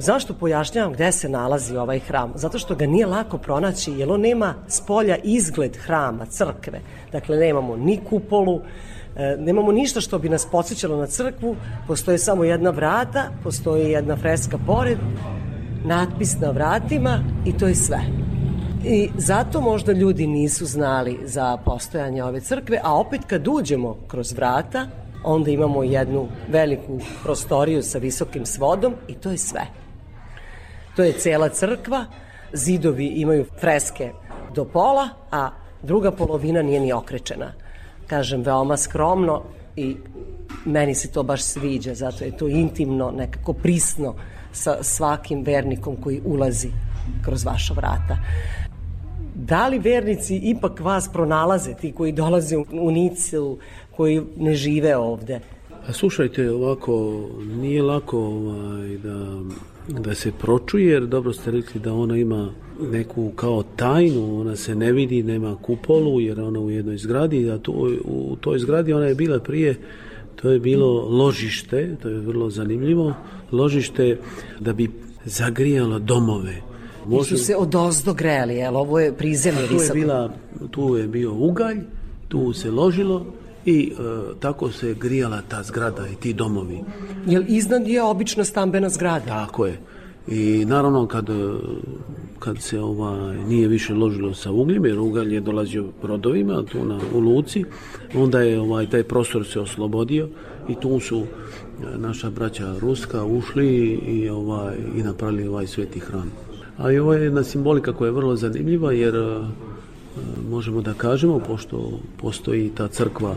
Zašto pojašnjavam gde se nalazi ovaj hram? Zato što ga nije lako pronaći, jer on nema s polja izgled hrama, crkve. Dakle, nemamo ni kupolu, e, nemamo ništa što bi nas podsjećalo na crkvu, postoje samo jedna vrata, postoji jedna freska pored, natpis na vratima i to je sve. I zato možda ljudi nisu znali za postojanje ove crkve, a opet kad uđemo kroz vrata, onda imamo jednu veliku prostoriju sa visokim svodom i to je sve. To je cela crkva, zidovi imaju freske do pola, a druga polovina nije ni okrečena. Kažem, veoma skromno i meni se to baš sviđa, zato je to intimno, nekako prisno sa svakim vernikom koji ulazi kroz vaša vrata. Da li vernici ipak vas pronalaze, ti koji dolaze u Nicu, koji ne žive ovde? A slušajte, ovako, nije lako ovaj, da, da se pročuje, jer dobro ste rekli da ona ima neku kao tajnu, ona se ne vidi, nema kupolu, jer ona u jednoj zgradi, a tu, u toj zgradi ona je bila prije To je bilo ložište, to je vrlo zanimljivo, ložište da bi zagrijalo domove. Može... I su se od ozdo grejali, jel? Ovo je prizemlje tu je, bila, tu je bio ugalj, tu se ložilo i e, tako se grijala ta zgrada i ti domovi. Jel iznad je obična stambena zgrada? Tako je. I naravno kad, kad se ovaj, nije više ložilo sa ugljem, jer ugalj je dolazio brodovima tu na, u Luci, onda je ovaj, taj prostor se oslobodio i tu su e, naša braća Ruska ušli i, ovaj, i napravili ovaj sveti hram. A i ovo je jedna simbolika koja je vrlo zanimljiva jer e, možemo da kažemo, pošto postoji ta crkva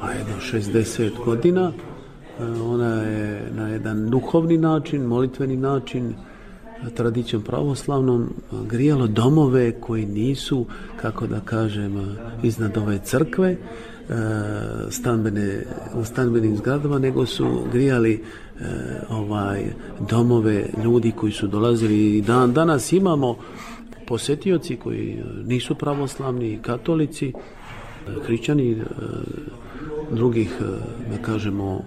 pa jedno 60 godina, E, ona je na jedan duhovni način, molitveni način, tradicijom pravoslavnom grijalo domove koji nisu, kako da kažem, iznad ove crkve, e, stanbene, u stanbenim zgradama, nego su grijali e, ovaj domove ljudi koji su dolazili. I dan danas imamo posetioci koji nisu pravoslavni katolici, hrišćani drugih, da kažemo,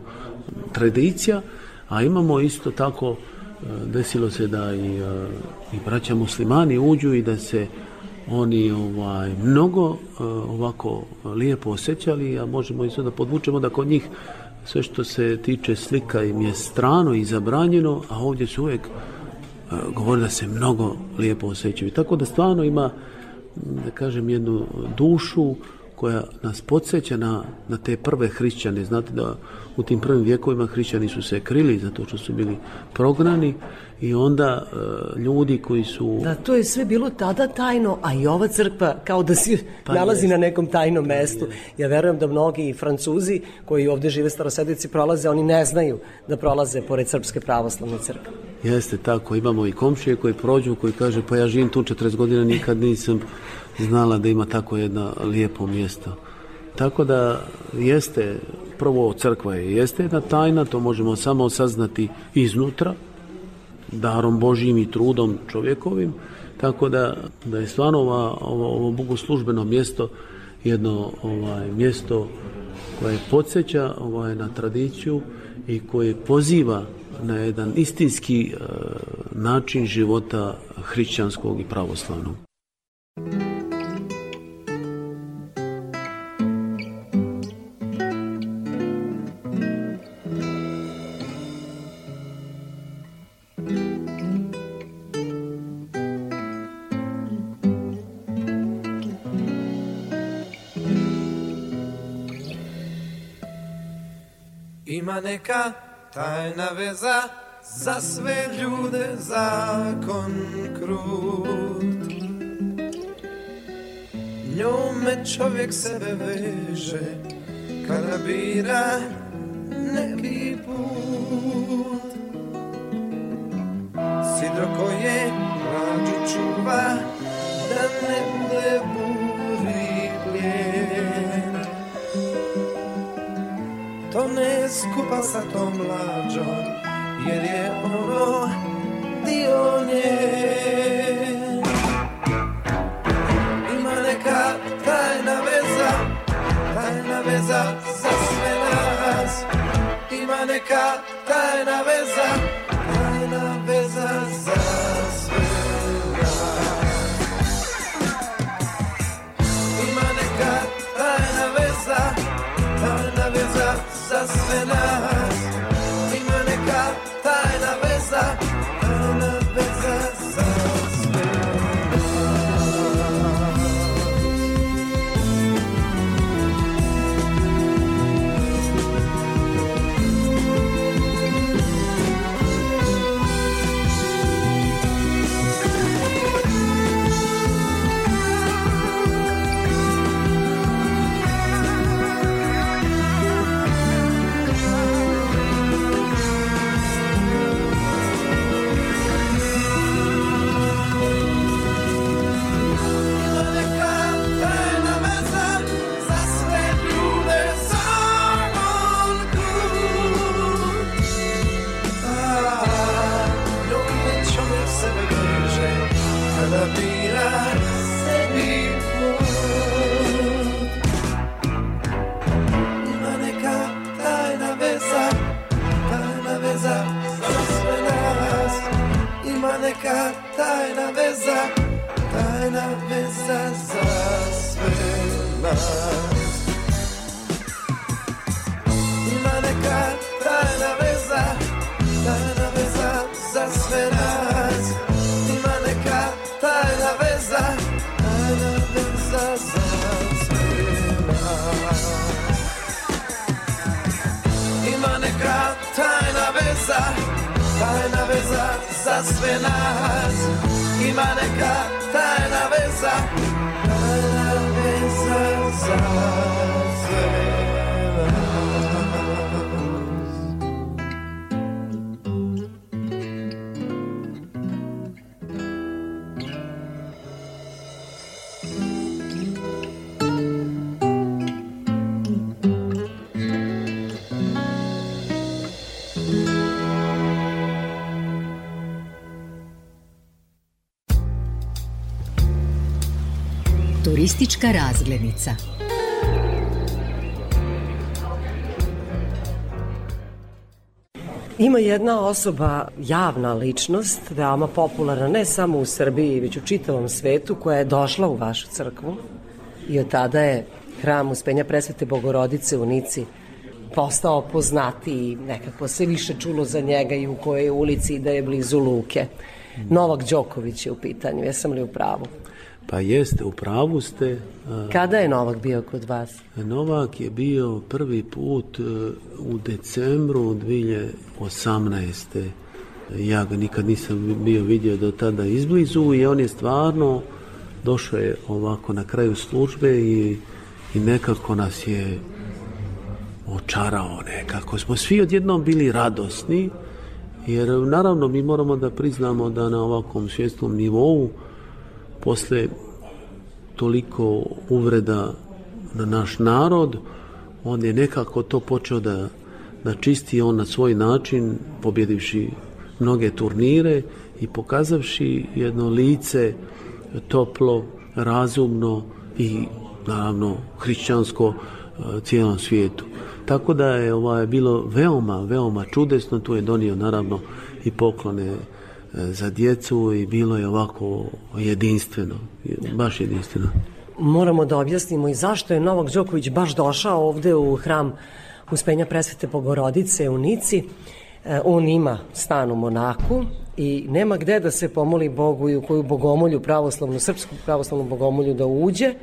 tradicija, a imamo isto tako e, desilo se da i, e, i braća muslimani uđu i da se oni ovaj mnogo e, ovako lijepo osjećali, a možemo isto da podvučemo da kod njih sve što se tiče slika im je strano i zabranjeno, a ovdje su uvijek govori da se mnogo lijepo osjećaju. Tako da stvarno ima, da kažem, jednu dušu koja nas podsjeća na, na te prve hrišćane. Znate da u tim prvim vjekovima hrišćani su se krili zato što su bili prognani i onda e, ljudi koji su... Da, to je sve bilo tada tajno, a i ova crkva kao da se pa nalazi jest. na nekom tajnom mestu. Ja verujem da mnogi Francuzi koji ovde žive starosedici prolaze, oni ne znaju da prolaze pored Srpske pravoslavne crkve. Jeste tako, imamo i komšije koji prođu, koji kaže pa ja živim tu 40 godina, nikad nisam znala da ima tako jedno lijepo mjesto. Tako da jeste, prvo crkva je, jeste jedna tajna, to možemo samo saznati iznutra, darom Božijim i trudom čovjekovim, tako da, da je stvarno ova, ovo, ovo bogoslužbeno mjesto jedno ovaj, mjesto koje podsjeća ovaj, na tradiciju i koje poziva na jedan istinski e, način života hrišćanskog i pravoslavnog. Neka tajna veza za sve ljude zakon krut. Njome čovjek sebe veže kada bira neki put. Sidro koje mlađu čuva da ne bude skupa sa tom mlađom jer je ono dio nje Ima neka tajna veza, tajna veza za sve nas. Ima neka tajna veza, tajna veza za za Turistička razglednica. Ima jedna osoba, javna ličnost, veoma popularna ne samo u Srbiji, već u čitavom svetu, koja je došla u vašu crkvu i od tada je hram Uspenja presvete Bogorodice u Nici postao poznatiji i nekako se više čulo za njega i u kojoj ulici da je blizu Luke. Novak Đoković je u pitanju, jesam li u pravu? Pa jeste, u pravu ste. Kada je Novak bio kod vas? Novak je bio prvi put e, u decembru 2018. Ja ga nikad nisam bio vidio do tada izblizu i on je stvarno došao je ovako na kraju službe i, i nekako nas je očarao nekako. Smo svi odjednom bili radosni jer naravno mi moramo da priznamo da na ovakvom svjetskom nivou posle toliko uvreda na naš narod, on je nekako to počeo da, da čisti on na svoj način, pobjedivši mnoge turnire i pokazavši jedno lice toplo, razumno i naravno hrišćansko e, cijelom svijetu. Tako da je ovaj, bilo veoma, veoma čudesno, tu je donio naravno i poklone za djecu i bilo je ovako jedinstveno, baš jedinstveno. Moramo da objasnimo i zašto je Novak Đoković baš došao ovde u hram Uspenja presvete Bogorodice u Nici. E, On ima stan u Monaku i nema gde da se pomoli Bogu i u koju bogomolju pravoslavnu, srpsku pravoslavnu bogomolju da uđe,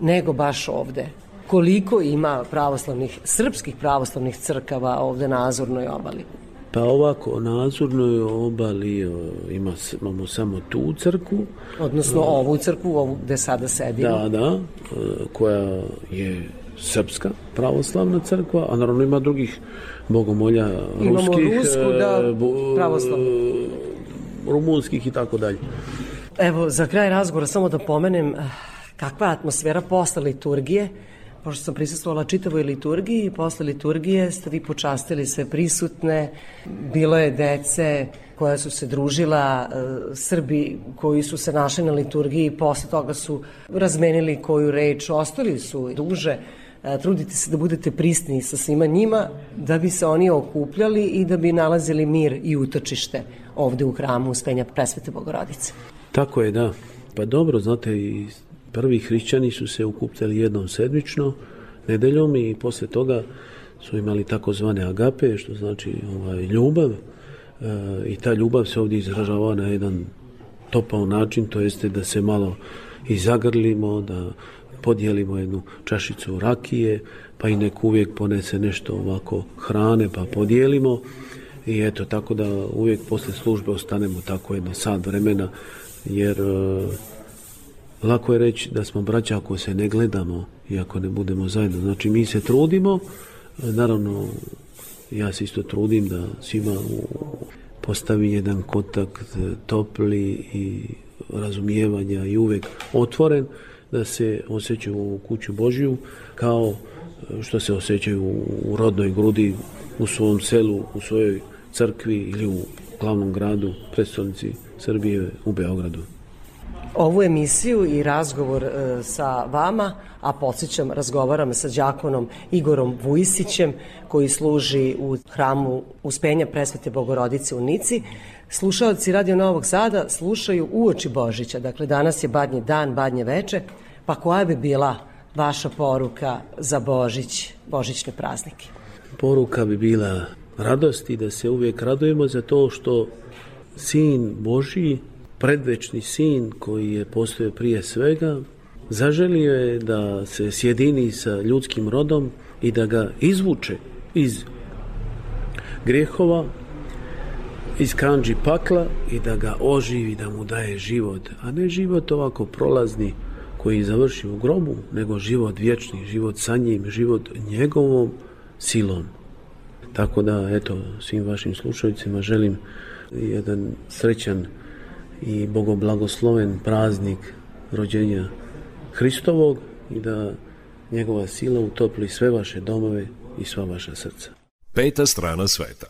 nego baš ovde. koliko ima pravoslavnih, srpskih pravoslavnih crkava ovde na Azurnoj obali? Pa ovako, na Azurnoj obali o, ima, imamo samo tu crkvu. Odnosno ovu crkvu, ovu gde sada sedimo. Da, da, e, koja je srpska pravoslavna crkva, a naravno ima drugih bogomolja Imamo ruskih, rusku, da, e, pravoslavnu. rumunskih i tako dalje. Evo, za kraj razgovora samo da pomenem eh, kakva je atmosfera posle liturgije, pošto sam prisustvovala čitavoj liturgiji, posle liturgije ste vi počastili sve prisutne, bilo je dece koja su se družila, eh, Srbi koji su se našli na liturgiji, posle toga su razmenili koju reč, ostali su duže, E, trudite se da budete prisni sa svima njima, da bi se oni okupljali i da bi nalazili mir i utočište ovde u hramu Uspenja Presvete Bogorodice. Tako je, da. Pa dobro, znate, i prvi hrišćani su se okupljali jednom sedmično, nedeljom i posle toga su imali takozvane agape, što znači ovaj, ljubav. E, I ta ljubav se ovdje izražava na jedan topao način, to jeste da se malo i zagrlimo, da podijelimo jednu čašicu rakije, pa i nek uvijek ponese nešto ovako hrane, pa podijelimo. I eto, tako da uvijek posle službe ostanemo tako jedno sad vremena, jer e, lako je reći da smo braća ako se ne gledamo i ako ne budemo zajedno. Znači, mi se trudimo, e, naravno, ja se isto trudim da svima postavi jedan kontakt e, topli i razumijevanja i uvek otvoren, da se osjećaju u kuću Božju kao e, što se osjećaju u rodnoj grudi, u svom selu, u svojoj crkvi ili u glavnom gradu, predstavnici Srbije u Beogradu. Ovu emisiju i razgovor e, sa vama, a podsjećam, razgovaram sa đakonom Igorom Vujisićem, koji služi u hramu Uspenja Presvete Bogorodice u Nici. Slušalci Radio Novog Sada slušaju uoči Božića, dakle danas je badnji dan, badnje veče, pa koja bi bila vaša poruka za Božić, Božićne praznike? Poruka bi bila radosti da se uvijek radujemo za to što sin Božji, predvečni sin koji je postojao prije svega, zaželio je da se sjedini sa ljudskim rodom i da ga izvuče iz grijehova, iz kanđi pakla i da ga oživi, da mu daje život, a ne život ovako prolazni koji završi u grobu, nego život vječni, život sa njim, život njegovom silom. Tako da, eto, svim vašim slušajcima želim jedan srećan i bogoblagosloven praznik rođenja Hristovog i da njegova sila utopli sve vaše domove i sva vaša srca. Peta strana sveta.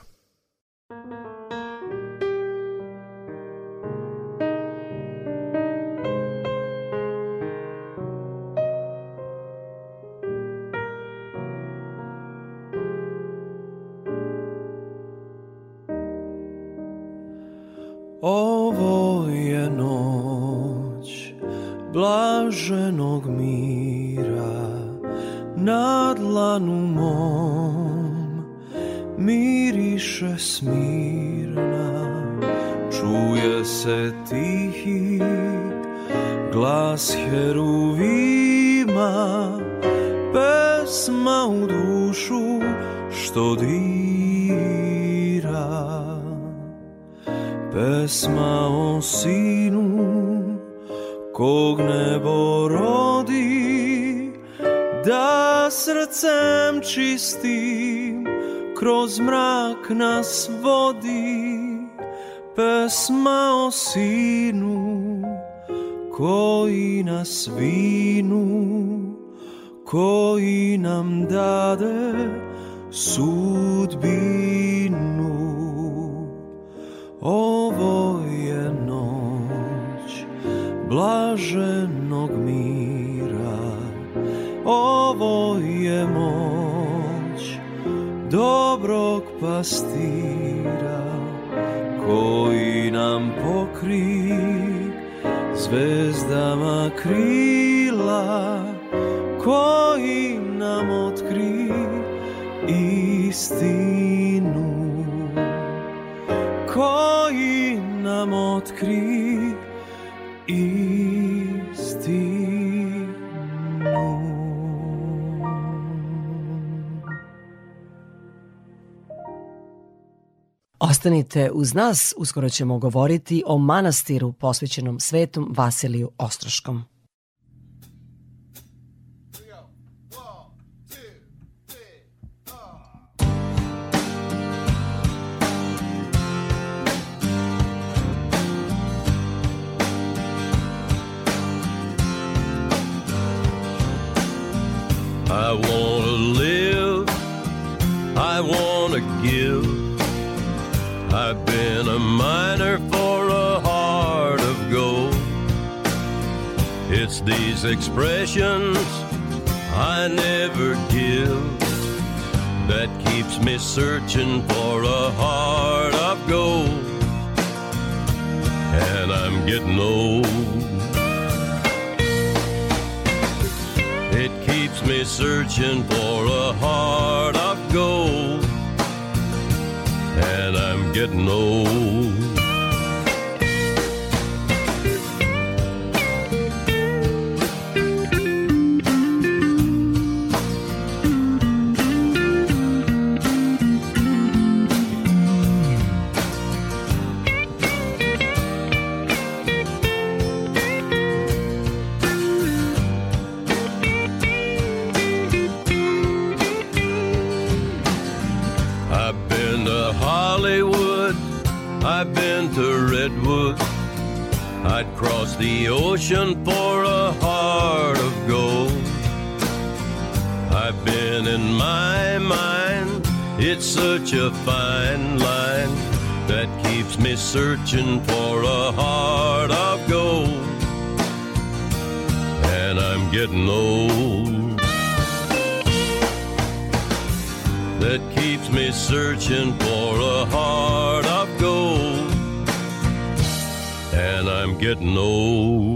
Ostanite uz nas, uskoro ćemo govoriti o manastiru posvećenom svetom Vasiliju Ostroškom. I live, These expressions I never give that keeps me searching for a heart of gold. And I'm getting old. It keeps me searching for a heart of gold. And I'm getting old. The ocean for a heart of gold. I've been in my mind, it's such a fine line that keeps me searching for a heart of gold. And I'm getting old. that keeps me searching getting old.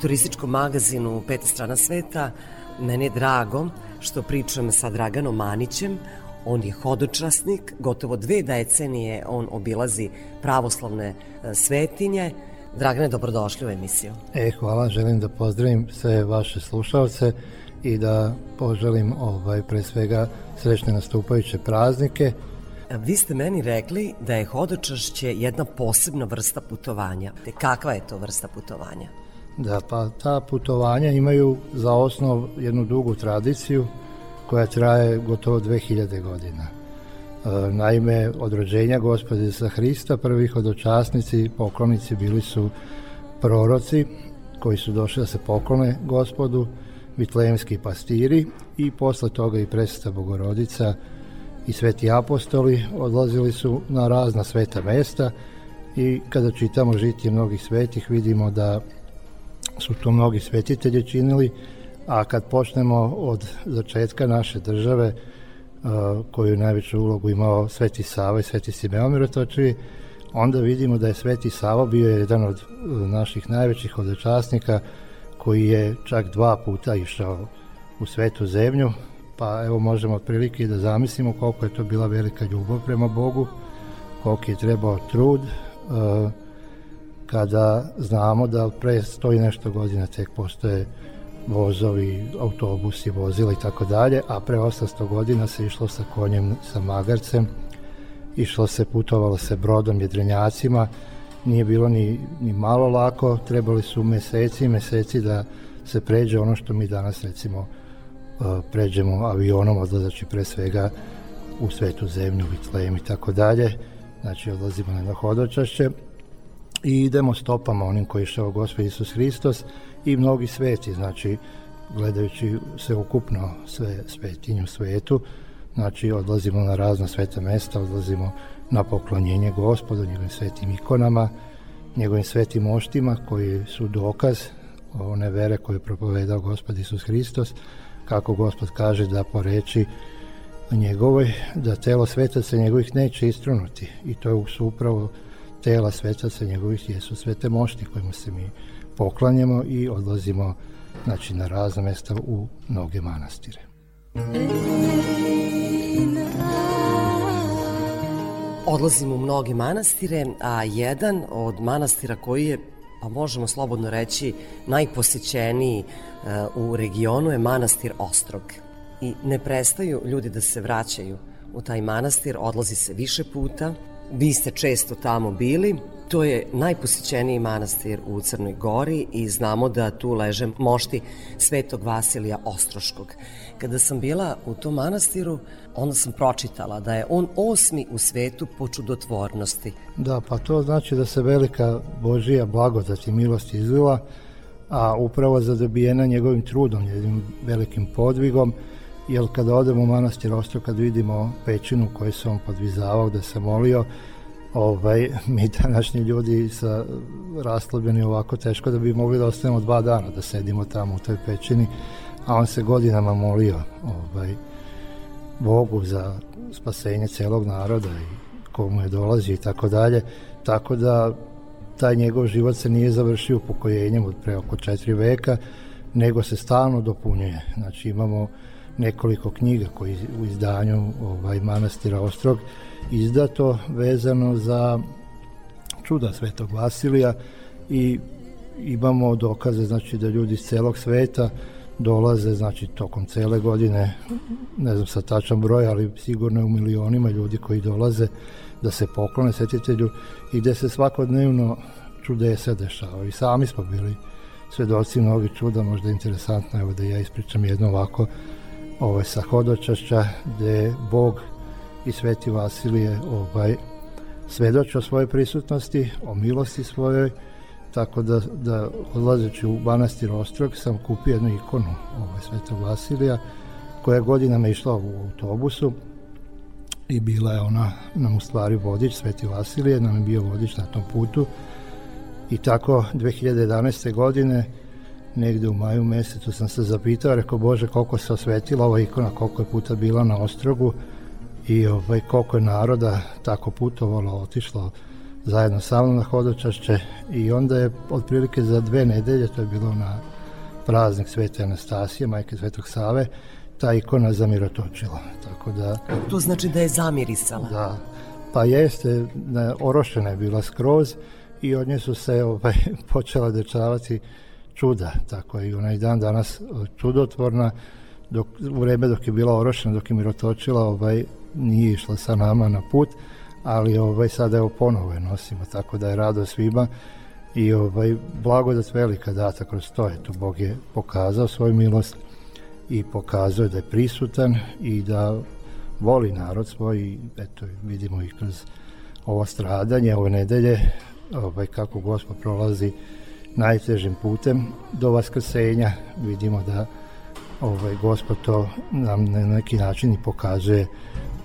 Turističkom magazinu Peta strana sveta meni je drago što pričam sa Draganom Manićem. On je hodočasnik, gotovo dve decenije on obilazi pravoslavne e, svetinje. Dragane, dobrodošli u emisiju. E, hvala, želim da pozdravim sve vaše slušalce i da poželim ovaj, pre svega srećne nastupajuće praznike. Vi ste meni rekli da je hodočašće jedna posebna vrsta putovanja. Te kakva je to vrsta putovanja? Da, pa ta putovanja imaju za osnov jednu dugu tradiciju koja traje gotovo 2000 godina. E, naime, od rođenja gospode Isusa Hrista prvi hodočasnici, poklonici bili su proroci koji su došli da se poklone gospodu, vitlejemski pastiri i posle toga i presveta Bogorodica i sveti apostoli odlazili su na razna sveta mesta i kada čitamo žitije mnogih svetih vidimo da su to mnogi svetitelji činili, a kad počnemo od začetka naše države, a, koju je najveću ulogu imao Sveti Sava i Sveti Simeon Mirotočivi, onda vidimo da je Sveti Sava bio jedan od e, naših najvećih hodočasnika koji je čak dva puta išao u svetu zemlju, pa evo možemo otprilike da zamislimo koliko je to bila velika ljubav prema Bogu, koliko je trebao trud, uh, kada znamo da pre sto i nešto godina tek postoje vozovi, autobusi, vozila i tako dalje, a pre 800 godina se išlo sa konjem, sa magarcem, išlo se, putovalo se brodom, jedrenjacima, nije bilo ni, ni malo lako, trebali su meseci i meseci da se pređe ono što mi danas recimo uh, pređemo avionom, odlazeći pre svega u svetu zemlju, Vitlejem i tako dalje, znači odlazimo na hodočašće i idemo stopama onim koji je išao Gospod Isus Hristos i mnogi sveti, znači gledajući se ukupno sve svetinje u svetu, znači odlazimo na razna sveta mesta, odlazimo na poklonjenje gospodu, njegovim svetim ikonama, njegovim svetim moštima koji su dokaz one vere koju je propovedao gospod Isus Hristos, kako gospod kaže da po reči njegovoj, da telo svetaca njegovih neće istrunuti. I to su upravo tela svetaca njegovih jesu svete mošti kojima se mi poklanjamo i odlazimo znači, na razne mesta u mnoge manastire. Odlazimo u mnoge manastire, a jedan od manastira koji je pa možemo slobodno reći, najposećeniji u regionu je manastir Ostrog. I ne prestaju ljudi da se vraćaju u taj manastir, odlazi se više puta, Vi ste često tamo bili. To je najposećeniji manastir u Crnoj Gori i znamo da tu leže mošti Svetog Vasilija Ostroškog. Kada sam bila u tom manastiru, onda sam pročitala da je on osmi u svetu po čudotvornosti. Da, pa to znači da se velika Božija blagodat i milost izvila, a upravo zadobijena njegovim trudom, njegovim velikim podvigom, jer kada odemo u manastir Ostro, kad vidimo pećinu koju on podvizavao da se molio, ovaj, mi današnji ljudi sa raslabljeni ovako teško da bi mogli da ostanemo dva dana da sedimo tamo u toj pećini, a on se godinama molio ovaj, Bogu za spasenje celog naroda i komu je dolazi i tako dalje, tako da taj njegov život se nije završio upokojenjem od pre oko četiri veka, nego se stalno dopunjuje. Znači imamo nekoliko knjiga koji u izdanju ovaj manastira Ostrog izdato vezano za čuda Svetog Vasilija i imamo dokaze znači da ljudi iz celog sveta dolaze znači tokom cele godine ne znam sa tačan broj ali sigurno je u milionima ljudi koji dolaze da se poklone svetitelju i gde se svakodnevno čudesa dešava i sami smo bili svedoci mnogi čuda možda interesantno evo da ja ispričam jedno ovako ovaj, sa hodočašća gde Bog i Sveti Vasilije ovaj, svedoče o svojoj prisutnosti, o milosti svojoj, tako da, da odlazeći u manastir Ostrog sam kupio jednu ikonu ovaj, Svetog Vasilija koja je godinama išla u autobusu i bila je ona nam u stvari vodič Sveti Vasilije, nam je bio vodič na tom putu i tako 2011. godine negde u maju mesecu sam se zapitao, rekao Bože koliko se osvetila ova ikona, koliko je puta bila na ostrogu i ovaj, koliko je naroda tako putovalo, otišlo zajedno sa mnom na hodočašće i onda je otprilike za dve nedelje, to je bilo na praznik Svete Anastasije, majke Svetog Save, ta ikona zamirotočila. Tako da, to znači da je zamirisala? Da, pa jeste, orošena je bila skroz i od nje su se ovaj, počela dečavati čuda, tako je i onaj dan danas čudotvorna, dok, u vreme dok je bila orošena, dok je mirotočila, ovaj, nije išla sa nama na put, ali ovaj, sada evo ponovo je nosimo, tako da je rado svima i ovaj, blagodat velika data kroz to, eto, Bog je pokazao svoju milost i pokazao da je prisutan i da voli narod svoj i eto, vidimo i kroz ovo stradanje, ove nedelje, ovaj, kako Gospod prolazi najtežim putem do vaskrsenja. Vidimo da ovaj, Gospod to nam na neki način i pokazuje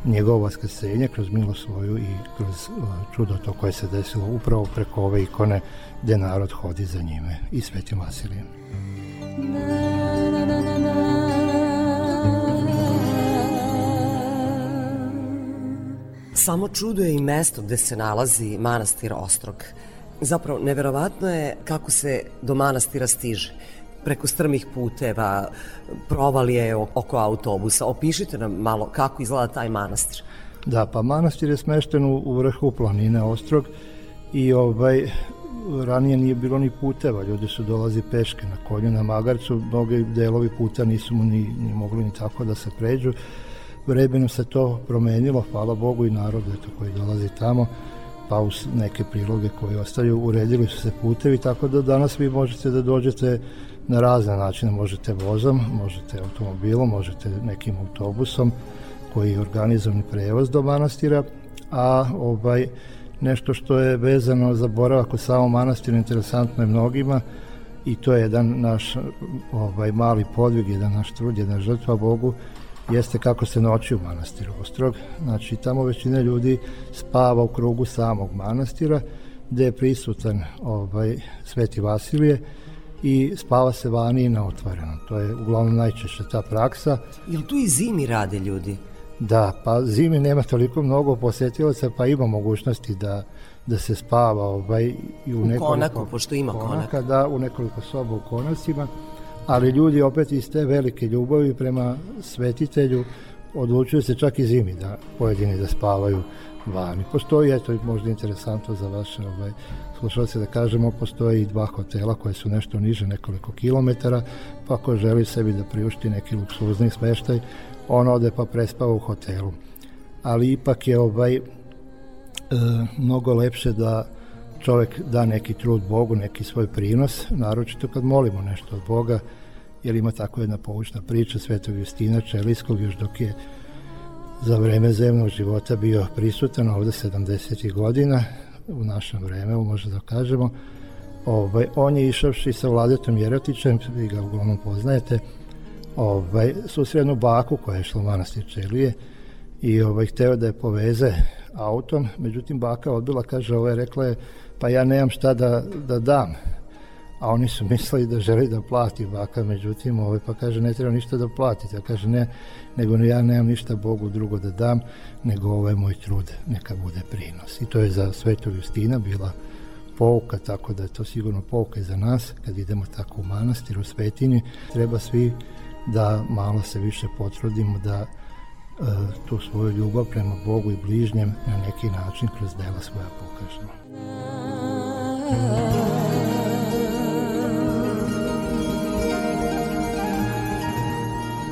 njegovo vaskrsenje kroz milost svoju i kroz uh, čudo to koje se desilo upravo preko ove ikone gde narod hodi za njime i svetim Vasilijem. Samo čudo je i mesto gde se nalazi manastir Ostrog. Zapravo, neverovatno je kako se do manastira stiže. preko strmih puteva, provalije oko autobusa. Opišite nam malo kako izgleda taj manastir. Da, pa manastir je smešten u, u vrhu planine Ostrog i ovaj ranije nije bilo ni puteva, ljudi su dolazi peške na konju na magarcu, mnogi delovi puta nisu mu ni, ni mogli ni tako da se pređu. Vremenom se to promenilo, hvala Bogu i narodu eto, koji dolazi tamo, pa uz neke priloge koje ostaju, uredili su se putevi, tako da danas vi možete da dođete na razne načine, možete vozom, možete automobilom, možete nekim autobusom koji je organizovani prevoz do manastira, a ovaj nešto što je vezano za boravak u samom manastiru interesantno je mnogima i to je jedan naš ovaj mali podvig, jedan naš trud, jedna žrtva Bogu jeste kako se noći u manastiru Ostrog. Znači, tamo većina ljudi spava u krugu samog manastira, gde je prisutan ovaj, Sveti Vasilije i spava se vani i na otvorenom. To je uglavnom najčešće ta praksa. Jel tu i zimi rade ljudi? Da, pa zimi nema toliko mnogo posetilaca, pa ima mogućnosti da da se spava ovaj, i u, U nekoliko konaku, pošto ima konaka. Da, u nekoliko soba u konacima, ali ljudi opet iz te velike ljubavi prema svetitelju odlučuju se čak i zimi da pojedini da spavaju vani. Postoji, eto, možda interesantno za vaše ovaj, slušalce da kažemo, postoji i dva hotela koje su nešto niže nekoliko kilometara, pa ako želi sebi da priušti neki luksuzni smeštaj, on ode pa prespava u hotelu. Ali ipak je ovaj e, mnogo lepše da čovek da neki trud Bogu, neki svoj prinos, naročito kad molimo nešto od Boga, jer ima tako jedna poučna priča Svetog Justina Čelijskog, još dok je za vreme zemnog života bio prisutan ovde 70. godina, u našem vremenu, možda da kažemo, ovaj, on je išavši sa vladetom Jerotićem, vi ga uglavnom poznajete, ovaj, susrednu baku koja je šla u manastir Čelije i ovaj, hteo da je poveze autom, međutim baka odbila, kaže, ovaj, rekla je, pa ja nemam šta da, da dam. A oni su mislili da želi da plati baka, međutim, ovaj, pa kaže, ne treba ništa da platite. A kaže, ne, nego ja nemam ništa Bogu drugo da dam, nego ovaj moj trud neka bude prinos. I to je za Svetog Justina bila pouka, tako da je to sigurno pouka i za nas, kad idemo tako u manastir, u svetinji, treba svi da malo se više potrudimo da tu svoju ljubav prema Bogu i bližnjem na neki način kroz dela svoja pokažemo.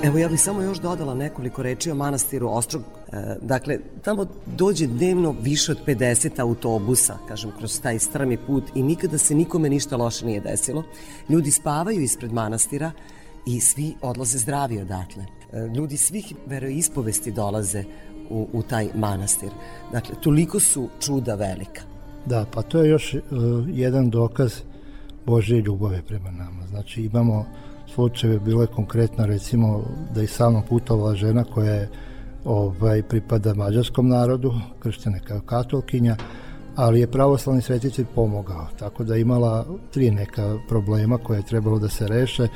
Evo ja bih samo još dodala nekoliko reči o manastiru Ostrog. E, dakle, tamo dođe dnevno više od 50 autobusa, kažem, kroz taj strmi put i nikada se nikome ništa loše nije desilo. Ljudi spavaju ispred manastira i svi odlaze zdravi odatle. E, ljudi svih veroispovesti dolaze u, u taj manastir. Dakle, toliko su čuda velika. Da, pa to je još uh, jedan dokaz Božje ljubave prema nama. Znači imamo slučajeve, bilo je konkretno recimo da je sa mnom putovala žena koja je ovaj, pripada mađarskom narodu, krštena kao katolkinja, ali je pravoslavni svetitelj pomogao, tako da imala tri neka problema koje je trebalo da se reše.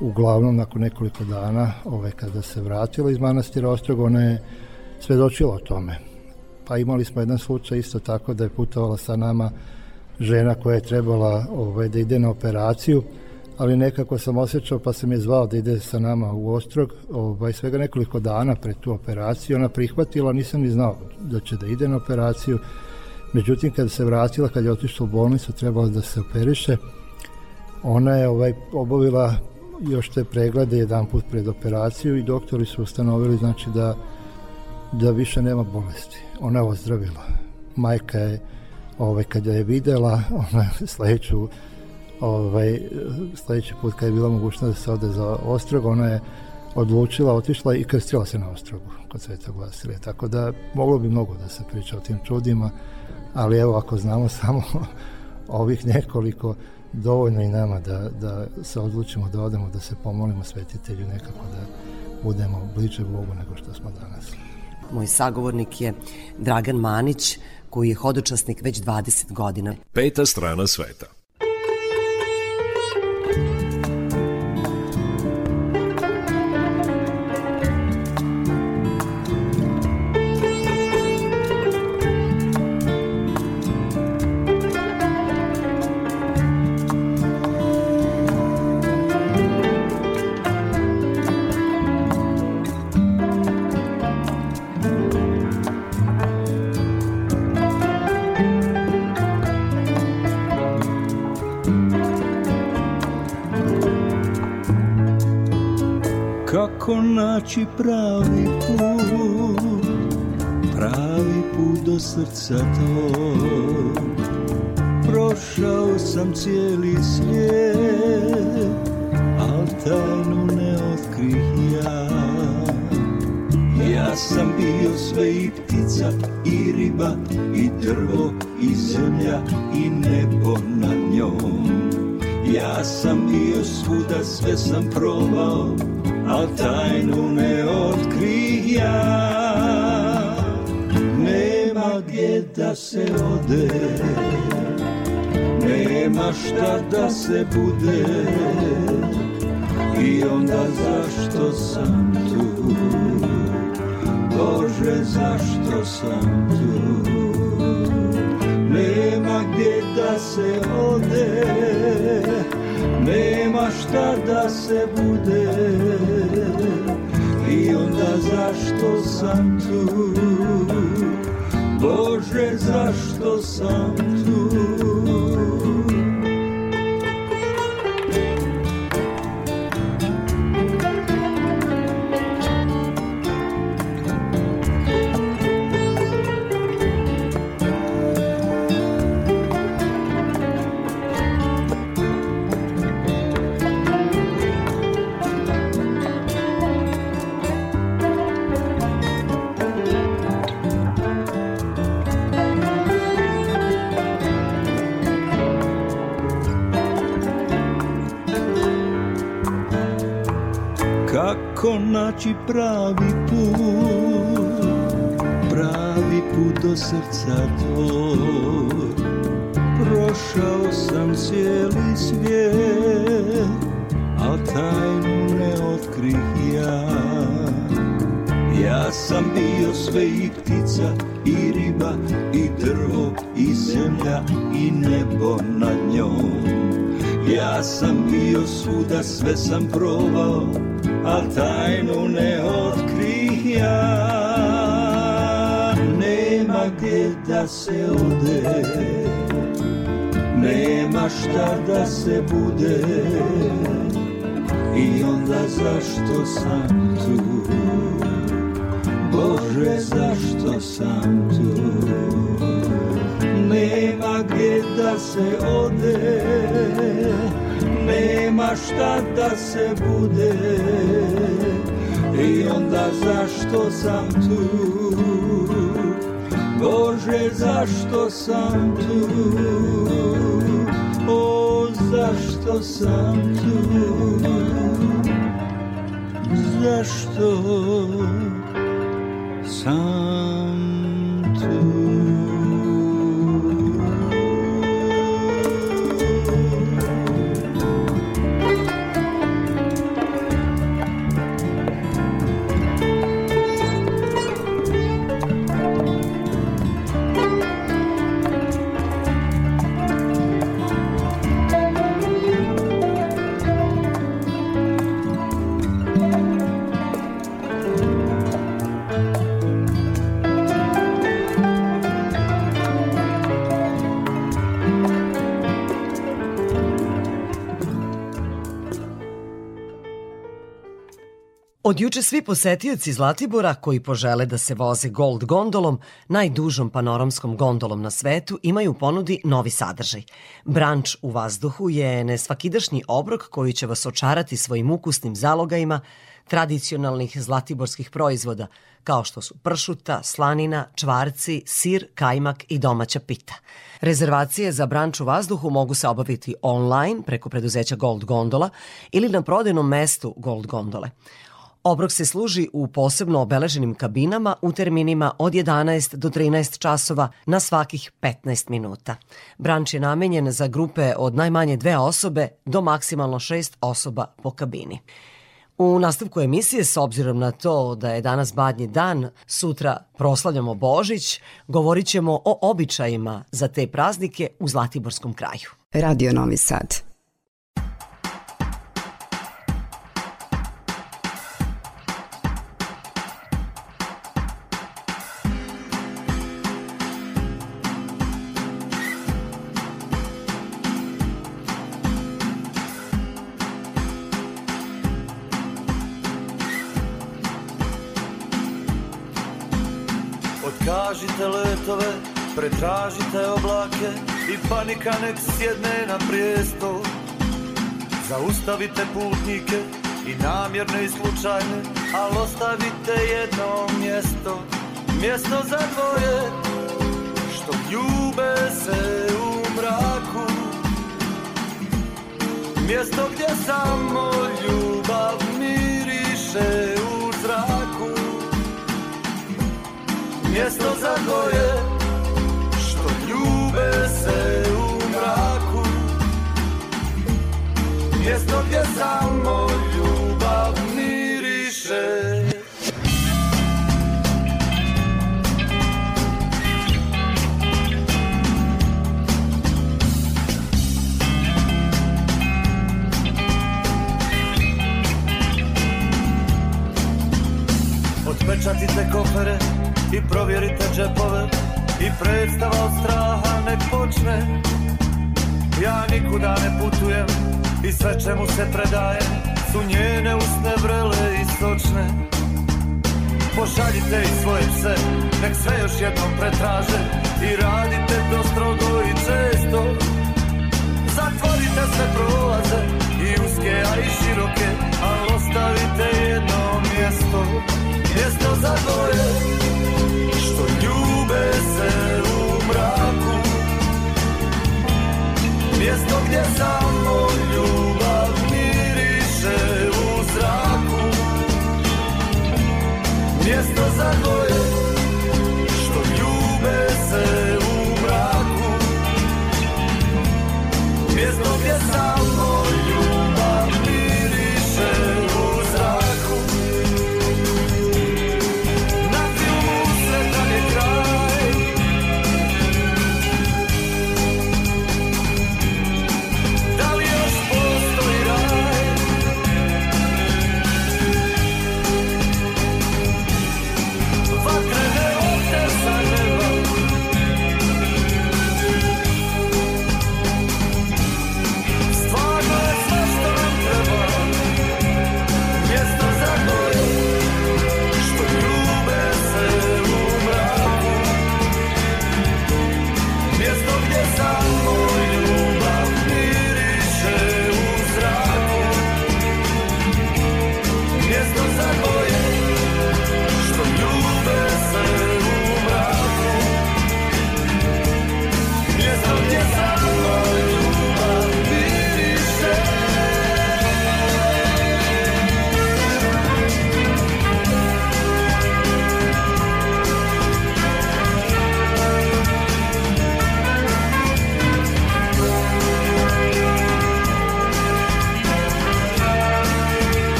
Uglavnom, nakon nekoliko dana, ove, kada se vratila iz manastira Ostrog, ona je svedočila o tome. Pa imali smo jedan slučaj isto tako da je putovala sa nama žena koja je trebala ovaj, da ide na operaciju, ali nekako sam osjećao pa sam je zvao da ide sa nama u Ostrog, ovaj, svega nekoliko dana pred tu operaciju, ona prihvatila, nisam ni znao da će da ide na operaciju, međutim kad se vratila, kad je otišla u bolnicu, trebala da se operiše, ona je ovaj, obavila još te preglede jedan put pred operaciju i doktori su ustanovili znači da da više nema bolesti. Ona je ozdravila. Majka je ovaj, kada je videla, ona sledeću ovaj, sledeći put kad je bila mogućnost da se ode za ostrog, ona je odlučila, otišla i krstila se na ostrogu kod Svetog Vasilija. Tako da moglo bi mnogo da se priča o tim čudima, ali evo ako znamo samo ovih nekoliko, dovoljno i nama da, da se odlučimo da odemo, da se pomolimo svetitelju nekako da budemo bliže Bogu nego što smo danas. Moj sagovornik je Dragan Manić, koji je hodočasnik već 20 godina. Peta strana sveta. Naći pravi put? Pravi put do srca tvoj Prošao sam cijeli svijet Al tajnu ne otkrih ja. Ja sam bio sve i ptica i riba i drvo i zemlja i nebo nad njom. Ja sam bio svuda, sve sam probao, al tajnu ne otkrih ja Nema gdje da se ode, nema šta da se bude. I onda zašto sam tu, Bože zašto sam tu? Nema gdje da se ode Nema šta da se bude Onda zašto sam tu? Bože zašto sam tu pravi put Pravi put do srca tvoj. Prošao sam cijeli svijet Al tajnu ne otkrih ja. Ja sam bio sve i ptica i riba i drvo i zemlja i nebo nad njom. Ja sam bio svuda, sve sam probao, al tajnu se ode, nema šta da se bude. I onda zašto sam tu, Bože zašto sam tu? Nema gdje da se ode. Nema šta da se bude. I onda zašto sam tu zašto sam tu? O zašto sam tu? Zašto Od juče svi posetioci Zlatibora koji požele da se voze Gold gondolom, najdužom panoramskom gondolom na svetu, imaju ponudi novi sadržaj. Branč u vazduhu je nesvakidašnji obrok koji će vas očarati svojim ukusnim zalogajima tradicionalnih zlatiborskih proizvoda, kao što su pršuta, slanina, čvarci, sir, kajmak i domaća pita. Rezervacije za branč u vazduhu mogu se obaviti online preko preduzeća Gold Gondola ili na prodajnom mestu Gold Gondole. Obrok se služi u posebno obeleženim kabinama u terminima od 11 do 13 časova na svakih 15 minuta. Branč je namenjen za grupe od najmanje dve osobe do maksimalno šest osoba po kabini. U nastavku emisije, s obzirom na to da je danas badnji dan, sutra proslavljamo Božić, govorit ćemo o običajima za te praznike u Zlatiborskom kraju. Radio Novi Sad. Panika nek sjedne na prijesto. Zaustavite putnike i namjerne i slučajne, ali ostavite jedno mjesto, mjesto za dvoje, što ljube se u mraku. Mjesto gdje samo ljubav miriše u zraku Mjesto za dvoje Mjesto gdje samo ljubav miriše. Otpečatite kofere i provjerite džepove I predstava od straha nek počne. Ja nikuda ne putujem i sve čemu se predajem Su njene usne vrele i sočne Pošaljite i svoje pse, nek sve još jednom pretraže I radite to strogo i često. Zatvorite sve prolaze i uske, a i široke Ali ostavite jedno mjesto. Mjesto za dvoje Što ljube se u mraku Mjesto gdje samo ljubav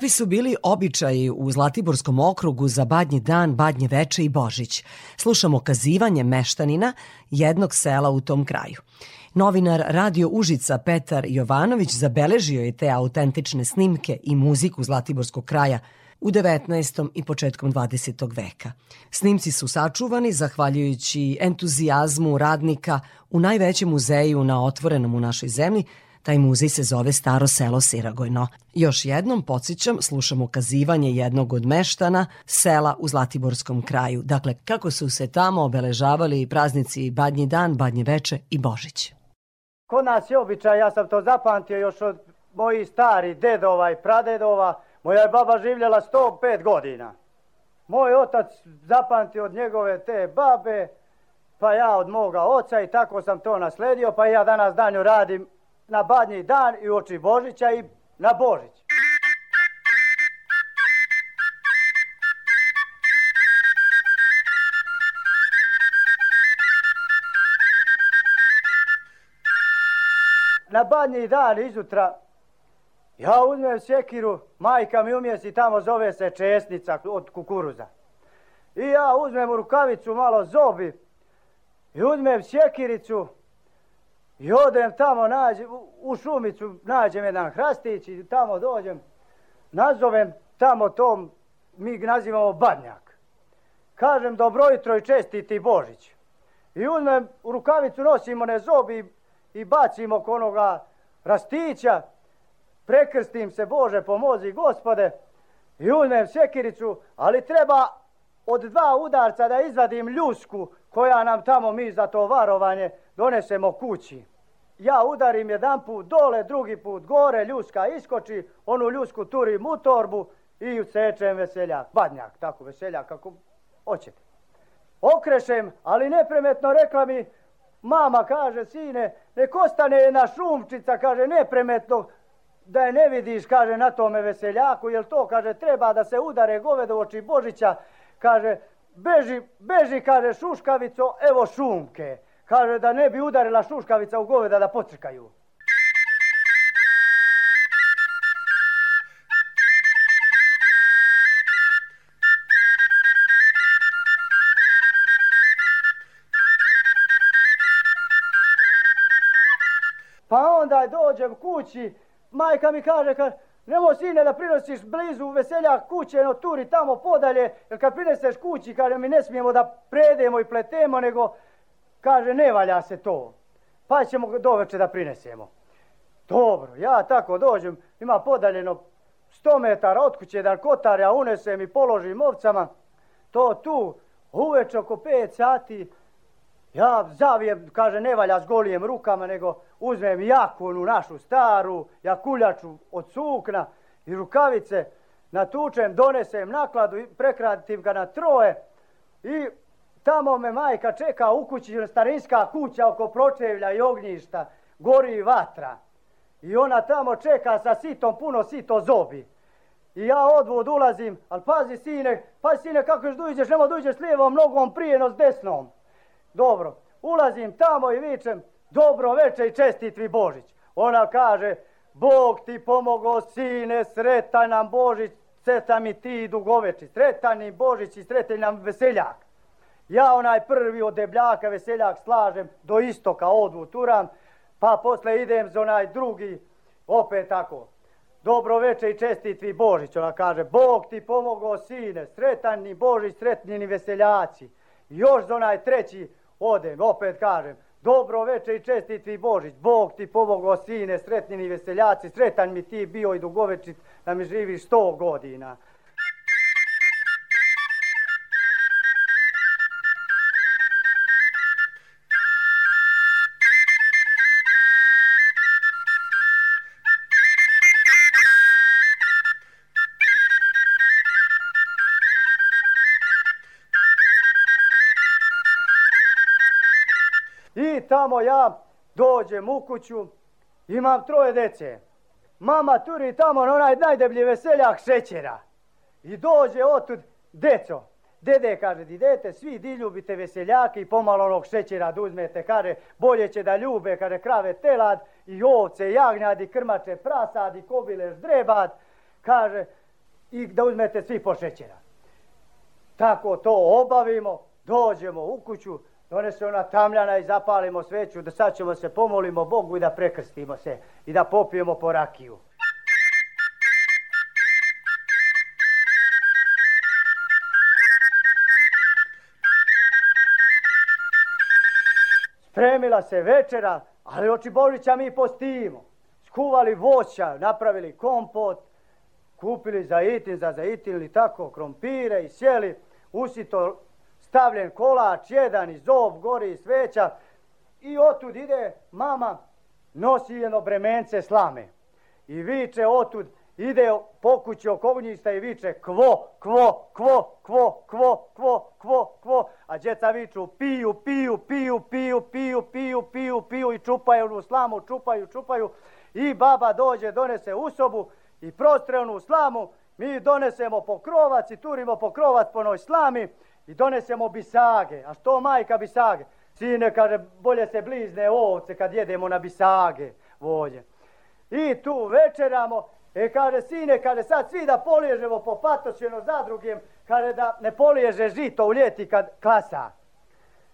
Kakvi su bili običaji u Zlatiborskom okrugu za Badnji dan, Badnje veče i Božić? Slušamo kazivanje meštanina jednog sela u tom kraju. Novinar Radio Užica Petar Jovanović zabeležio je te autentične snimke i muziku Zlatiborskog kraja u 19. i početkom 20. veka. Snimci su sačuvani zahvaljujući entuzijazmu radnika u najvećem muzeju na otvorenom u našoj zemlji, Taj muzej se zove Staro selo Siragojno. Još jednom podsjećam, slušamo kazivanje jednog od meštana sela u Zlatiborskom kraju. Dakle, kako su se tamo obeležavali praznici Badnji dan, Badnje veče i Božić. Kod nas je običaj, ja sam to zapamtio još od mojih starih dedova i pradedova, Moja je baba živjela 105 godina. Moj otac zapamti od njegove te babe, pa ja od moga oca i tako sam to nasledio, pa ja danas danju radim na badnji dan i oči Božića i na Božić. Na badnji dan izutra ja uzmem sjekiru, majka mi umjesi tamo zove se česnica od kukuruza. I ja uzmem u rukavicu malo zobi i uzmem sjekiricu i odem tamo nađem, u- šumicu nađem jedan hrastić i tamo dođem, nazovem tamo tom, mi ga nazivamo badnjak. Kažem dobro jutro i čestiti Božić. I uzmem u rukavicu nosimo ne zobi i bacimo oko onoga rastića, prekrstim se Bože pomozi gospode i uzmem sjekiricu, ali treba od dva udarca da izvadim ljusku koja nam tamo mi za to varovanje donesemo kući. Ja udarim jedan put dole, drugi put gore, ljuska iskoči, onu ljusku turim u torbu i usečem veseljak, badnjak, tako veseljak kako hoćete. Okrešem, ali nepremetno rekla mi, mama kaže, sine, nek ostane jedna šumčica, kaže, nepremetno, da je ne vidiš, kaže, na tome veseljaku, jer to, kaže, treba da se udare govedo oči Božića, kaže, beži, beži, kaže, šuškavico, evo šumke. Kaže, da ne bi udarila šuškavica u goveda da pocrkaju. Pa onda dođem kući, majka mi kaže, ka, nemoj sine da prinosiš blizu veselja kuće, no turi tamo podalje, jer kad prineseš kući, kaže mi ne smijemo da predemo i pletemo, nego kaže ne valja se to. Pa ćemo doveče da prinesemo. Dobro, ja tako dođem, ima podaljeno 100 metara od kuće da kotar, ja unesem i položim ovcama, to tu, uveče oko 5 sati, ja zavijem, kaže, ne valja s golijem rukama, nego uzmem jaku onu našu staru, jakuljaču od sukna i rukavice, natučem, donesem nakladu i prekratim ga na troje i tamo me majka čeka u kući, starinska kuća oko pročevlja i ognjišta, gori vatra. I ona tamo čeka sa sitom, puno sito zobi. I ja odvod ulazim, ali pazi sine, pazi sine kako još duđeš, nemo duđeš s lijevom nogom prije no s desnom. Dobro, ulazim tamo i vičem, dobro veče i čestit vi Božić. Ona kaže, Bog ti pomogao sine, sretan nam Božić, sretan mi ti dugoveči, sretan mi Božić i sretan nam veseljak. Ja onaj prvi od debljaka veseljak slažem do istoka odvu turam, pa posle idem za onaj drugi, opet tako. Dobro veče i čestit vi Božić, ona kaže, Bog ti pomogao sine, sretan ni Božić, sretni ni veseljaci. Još za onaj treći odem, opet kažem, dobro veče i čestit vi Božić, Bog ti pomogao sine, sretni ni veseljaci, sretan mi ti bio i dugovečit da mi živiš sto godina. Tamo ja dođem u kuću, imam troje dece. Mama turi tamo na onaj najdeblji veseljak šećera. I dođe otud, deco, dede kaže, di dete, svi di ljubite veseljake i pomalo onog šećera da uzmete, kaže, bolje će da ljube, kaže, krave telad i ovce, jagnjad i krmače prasad i kobile ždrebad, kaže, i da uzmete svi po šećera. Tako to obavimo, dođemo u kuću, donese ona tamljana i zapalimo sveću, da sad ćemo se pomolimo Bogu i da prekrstimo se i da popijemo po rakiju. Spremila se večera, ali oči Božića mi postimo. Skuvali voća, napravili kompot, kupili za zaitin ili tako, krompire i sjeli, usito stavljen kolač, jedan i zob, gori i sveća. I otud ide mama, nosi jedno bremence slame. I viče otud, ide po kući okovnjista i viče kvo, kvo, kvo, kvo, kvo, kvo, kvo, kvo. A djeca viču piju, piju, piju, piju, piju, piju, piju, piju i čupaju onu slamu, čupaju, čupaju. I baba dođe, donese u sobu i prostre onu slamu. Mi donesemo pokrovac i turimo pokrovac po noj slami i donesemo bisage. A što majka bisage? Sine, kaže, bolje se blizne ovce kad jedemo na bisage vođe. I tu večeramo, e kaže, sine, kaže, sad svi da poliježemo po patočeno zadrugim, kaže da ne poliježe žito u ljeti kad klasa.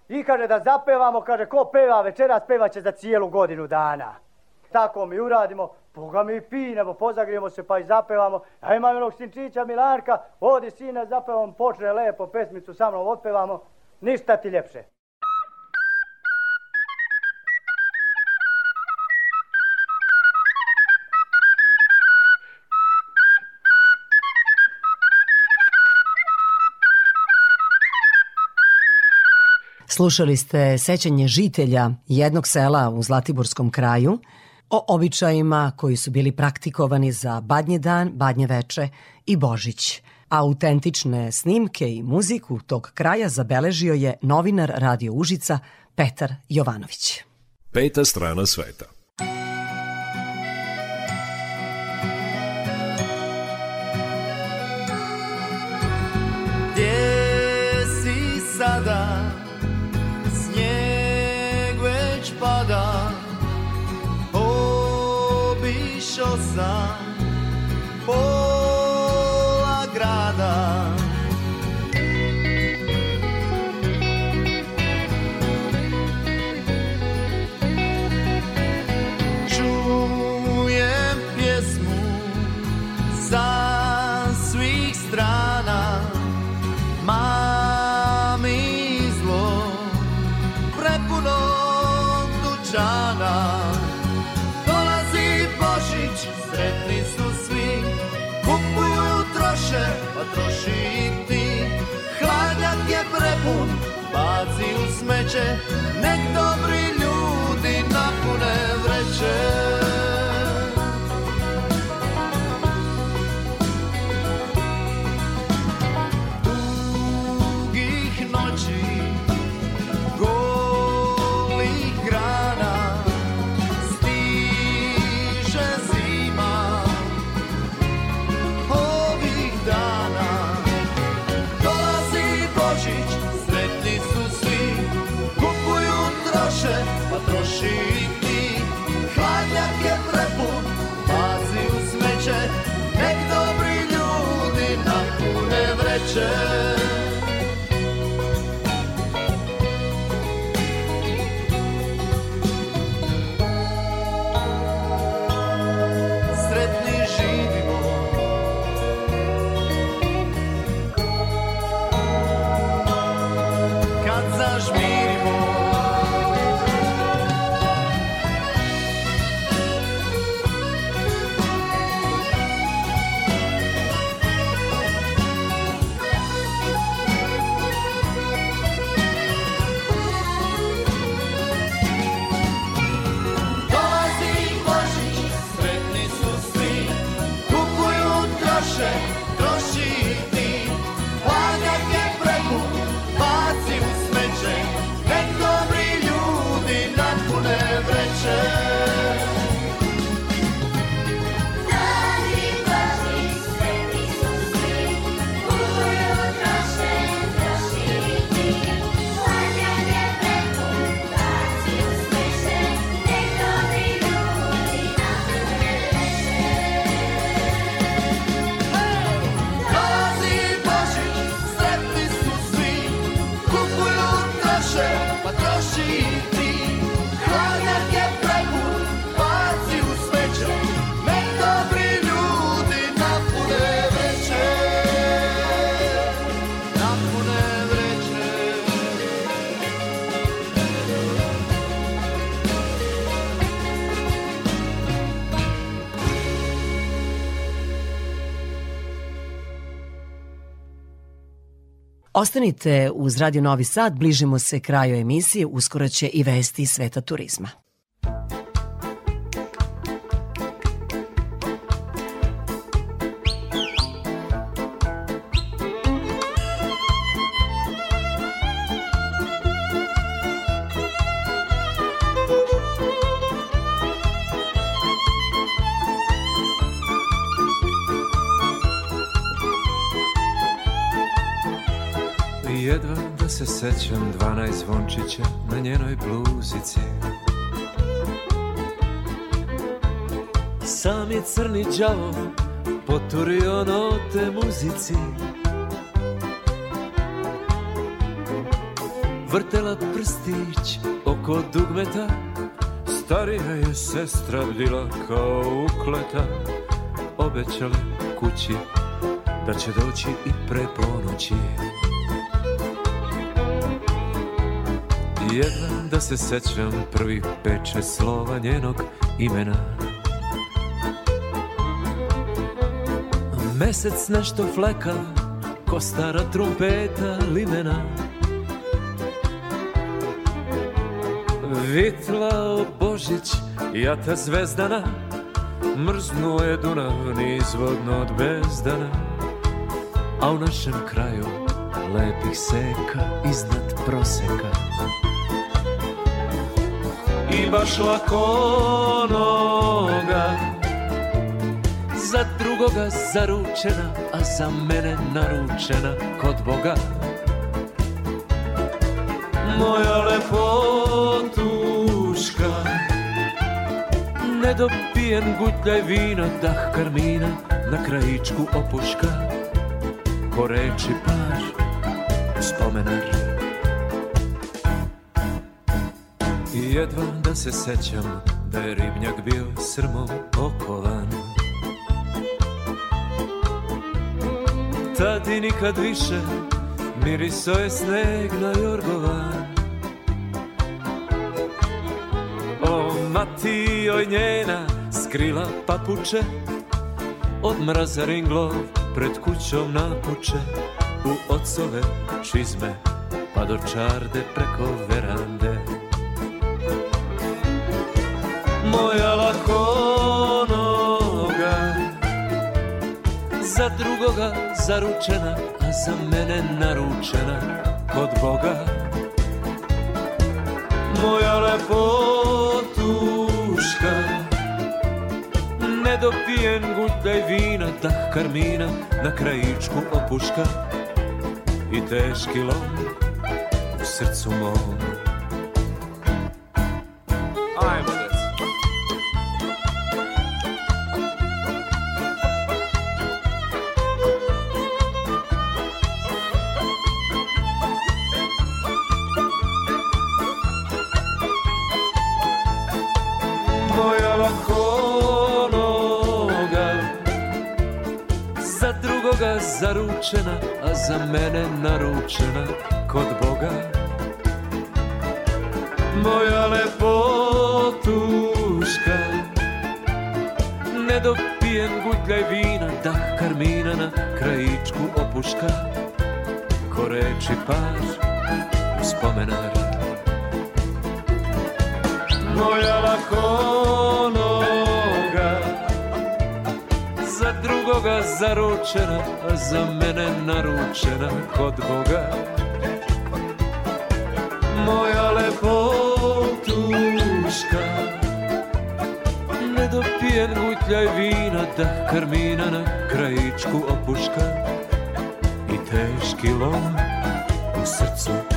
I kaže da zapevamo, kaže, ko peva večeras, pevaće za cijelu godinu dana. Tako mi uradimo, Boga mi pinemo, pozagrijemo se pa i zapevamo. A imam onog sinčića Milanka, odi sine, zapevamo, počne lepo pesmicu sa mnom, otpevamo. Ništa ti ljepše. Slušali ste sećanje žitelja jednog sela u Zlatiborskom kraju o običajima koji su bili praktikovani za Badnje dan, Badnje veče i Božić. Autentične snimke i muziku tog kraja zabeležio je novinar Radio Užica Petar Jovanović. Peta strana sveta. Sam pola grada. Čujem pjesmu sa u smeće Nek dobri ljudi napune vreće Ostanite uz Radio Novi Sad, bližimo se kraju emisije, uskoro će i vesti sveta turizma. Sećam dvanaest zvončića na njenoj bluzici. Sam je crni đavo poturio note muzici. Vrtela prstić oko dugmeta Starija je sestra bdila kao ukleta. Obećali kući da će doći i pre ponoći Jedna da se sećam prvih peče slova njenog imena. Mesec nešto fleka ko stara trumpeta limena. Vitlao Božić, jata zvezdana Mrznuo je Dunav nizvodno od bezdana. A u našem kraju lepih seka iznad proseka I baš lako noga Za drugoga zaručena, a za mene naručena kod Boga. Moja lepotuška Nedopijen gutljaj vina, dah karmina Na krajičku opuška. Ko reči par, spomenar jedva da se sećam Da je ribnjak bio srmom okovan. Tad i nikad više Miriso je sneg na jorgovan. O mati oj njena skrila papuče Od mraza ringlov pred kućom napuče U ocove čizme pa do čarde preko verande Moja lakonoga. Za drugoga zaručena a za mene naručena kod Boga. Moja lepotuška Nedopijen gutljaj vina, dah karmina Na krajičku opuška I teški lom u srcu mom zaručena, a za mene naručena kod Boga. Moja lepotuška Nedopijen gutljaj vina, dah karmina na krajičku opuška. Ko reči par, spomenar. Moja lakonoga Drugoga zaručena, a za mene naručena kod Boga. Moja lepotuška Nedopijen gutljaj vina, dah karmina na krajičku opuška. I teški lom u srcu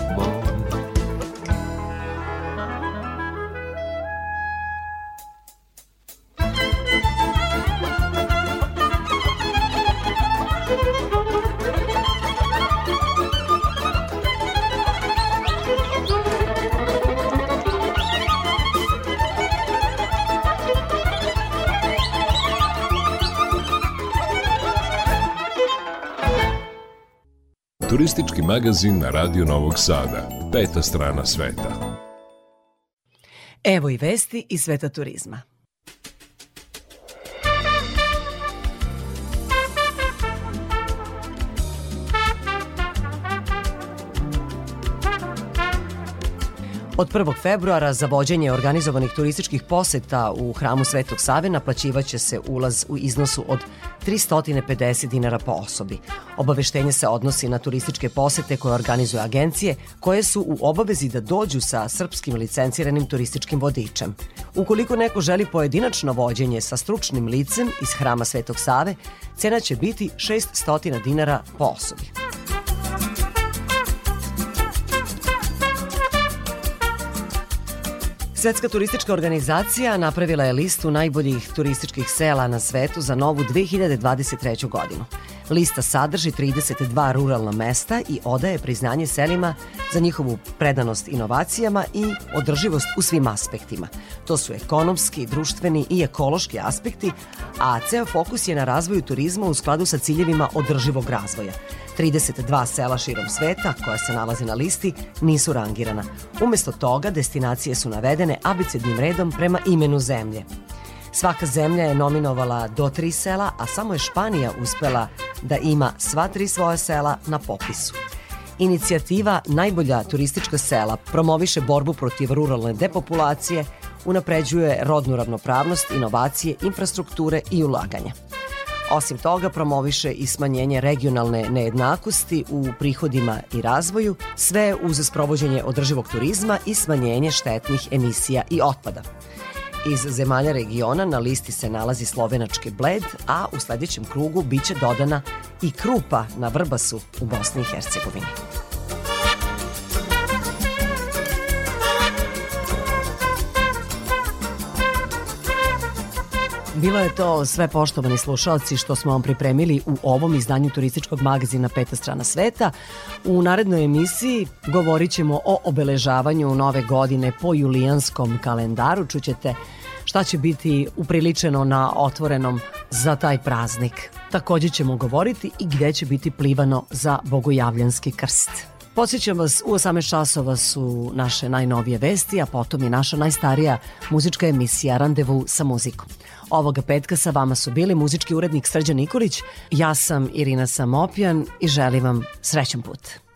magazin na Radio Novog Sada. Peta strana sveta. Evo i vesti iz sveta turizma. Od 1. februara za vođenje organizovanih turističkih poseta u hramu Svetog Save naplaćivaće se ulaz u iznosu od 350 dinara po osobi. Obaveštenje se odnosi na turističke posete koje organizuju agencije koje su u obavezi da dođu sa srpskim licenciranim turističkim vodičem. Ukoliko neko želi pojedinačno vođenje sa stručnim licem iz hrama Svetog Save, cena će biti 600 dinara po osobi. Svetska turistička organizacija napravila je listu najboljih turističkih sela na svetu za novu 2023. godinu. Lista sadrži 32 ruralna mesta i odaje priznanje selima za njihovu predanost inovacijama i održivost u svim aspektima. To su ekonomski, društveni i ekološki aspekti, a ceo fokus je na razvoju turizma u skladu sa ciljevima održivog razvoja. 32 sela širom sveta, koja se nalaze na listi, nisu rangirana. Umesto toga, destinacije su navedene abecednim redom prema imenu zemlje. Svaka zemlja je nominovala do tri sela, a samo je Španija uspela da ima sva tri svoja sela na popisu. Inicijativa Najbolja turistička sela promoviše borbu protiv ruralne depopulacije, unapređuje rodnu ravnopravnost, inovacije, infrastrukture i ulaganja. Osim toga, promoviše i smanjenje regionalne nejednakosti u prihodima i razvoju, sve uz sprovođenje održivog turizma i smanjenje štetnih emisija i otpada. Iz zemalja regiona na listi se nalazi slovenački bled, a u sledećem krugu biće dodana i krupa na Vrbasu u Bosni i Hercegovini. Bilo je to sve poštovani slušalci što smo vam pripremili u ovom izdanju turističkog magazina Peta strana sveta. U narednoj emisiji govorit ćemo o obeležavanju nove godine po julijanskom kalendaru. Čućete šta će biti upriličeno na otvorenom za taj praznik. Takođe ćemo govoriti i gde će biti plivano za bogojavljanski krst. Podsjećam vas, u 18 časova su naše najnovije vesti, a potom je naša najstarija muzička emisija Randevu sa muzikom. Ovoga petka sa vama su bili muzički urednik Srđan Nikolić, ja sam Irina Samopjan i želim vam srećan put.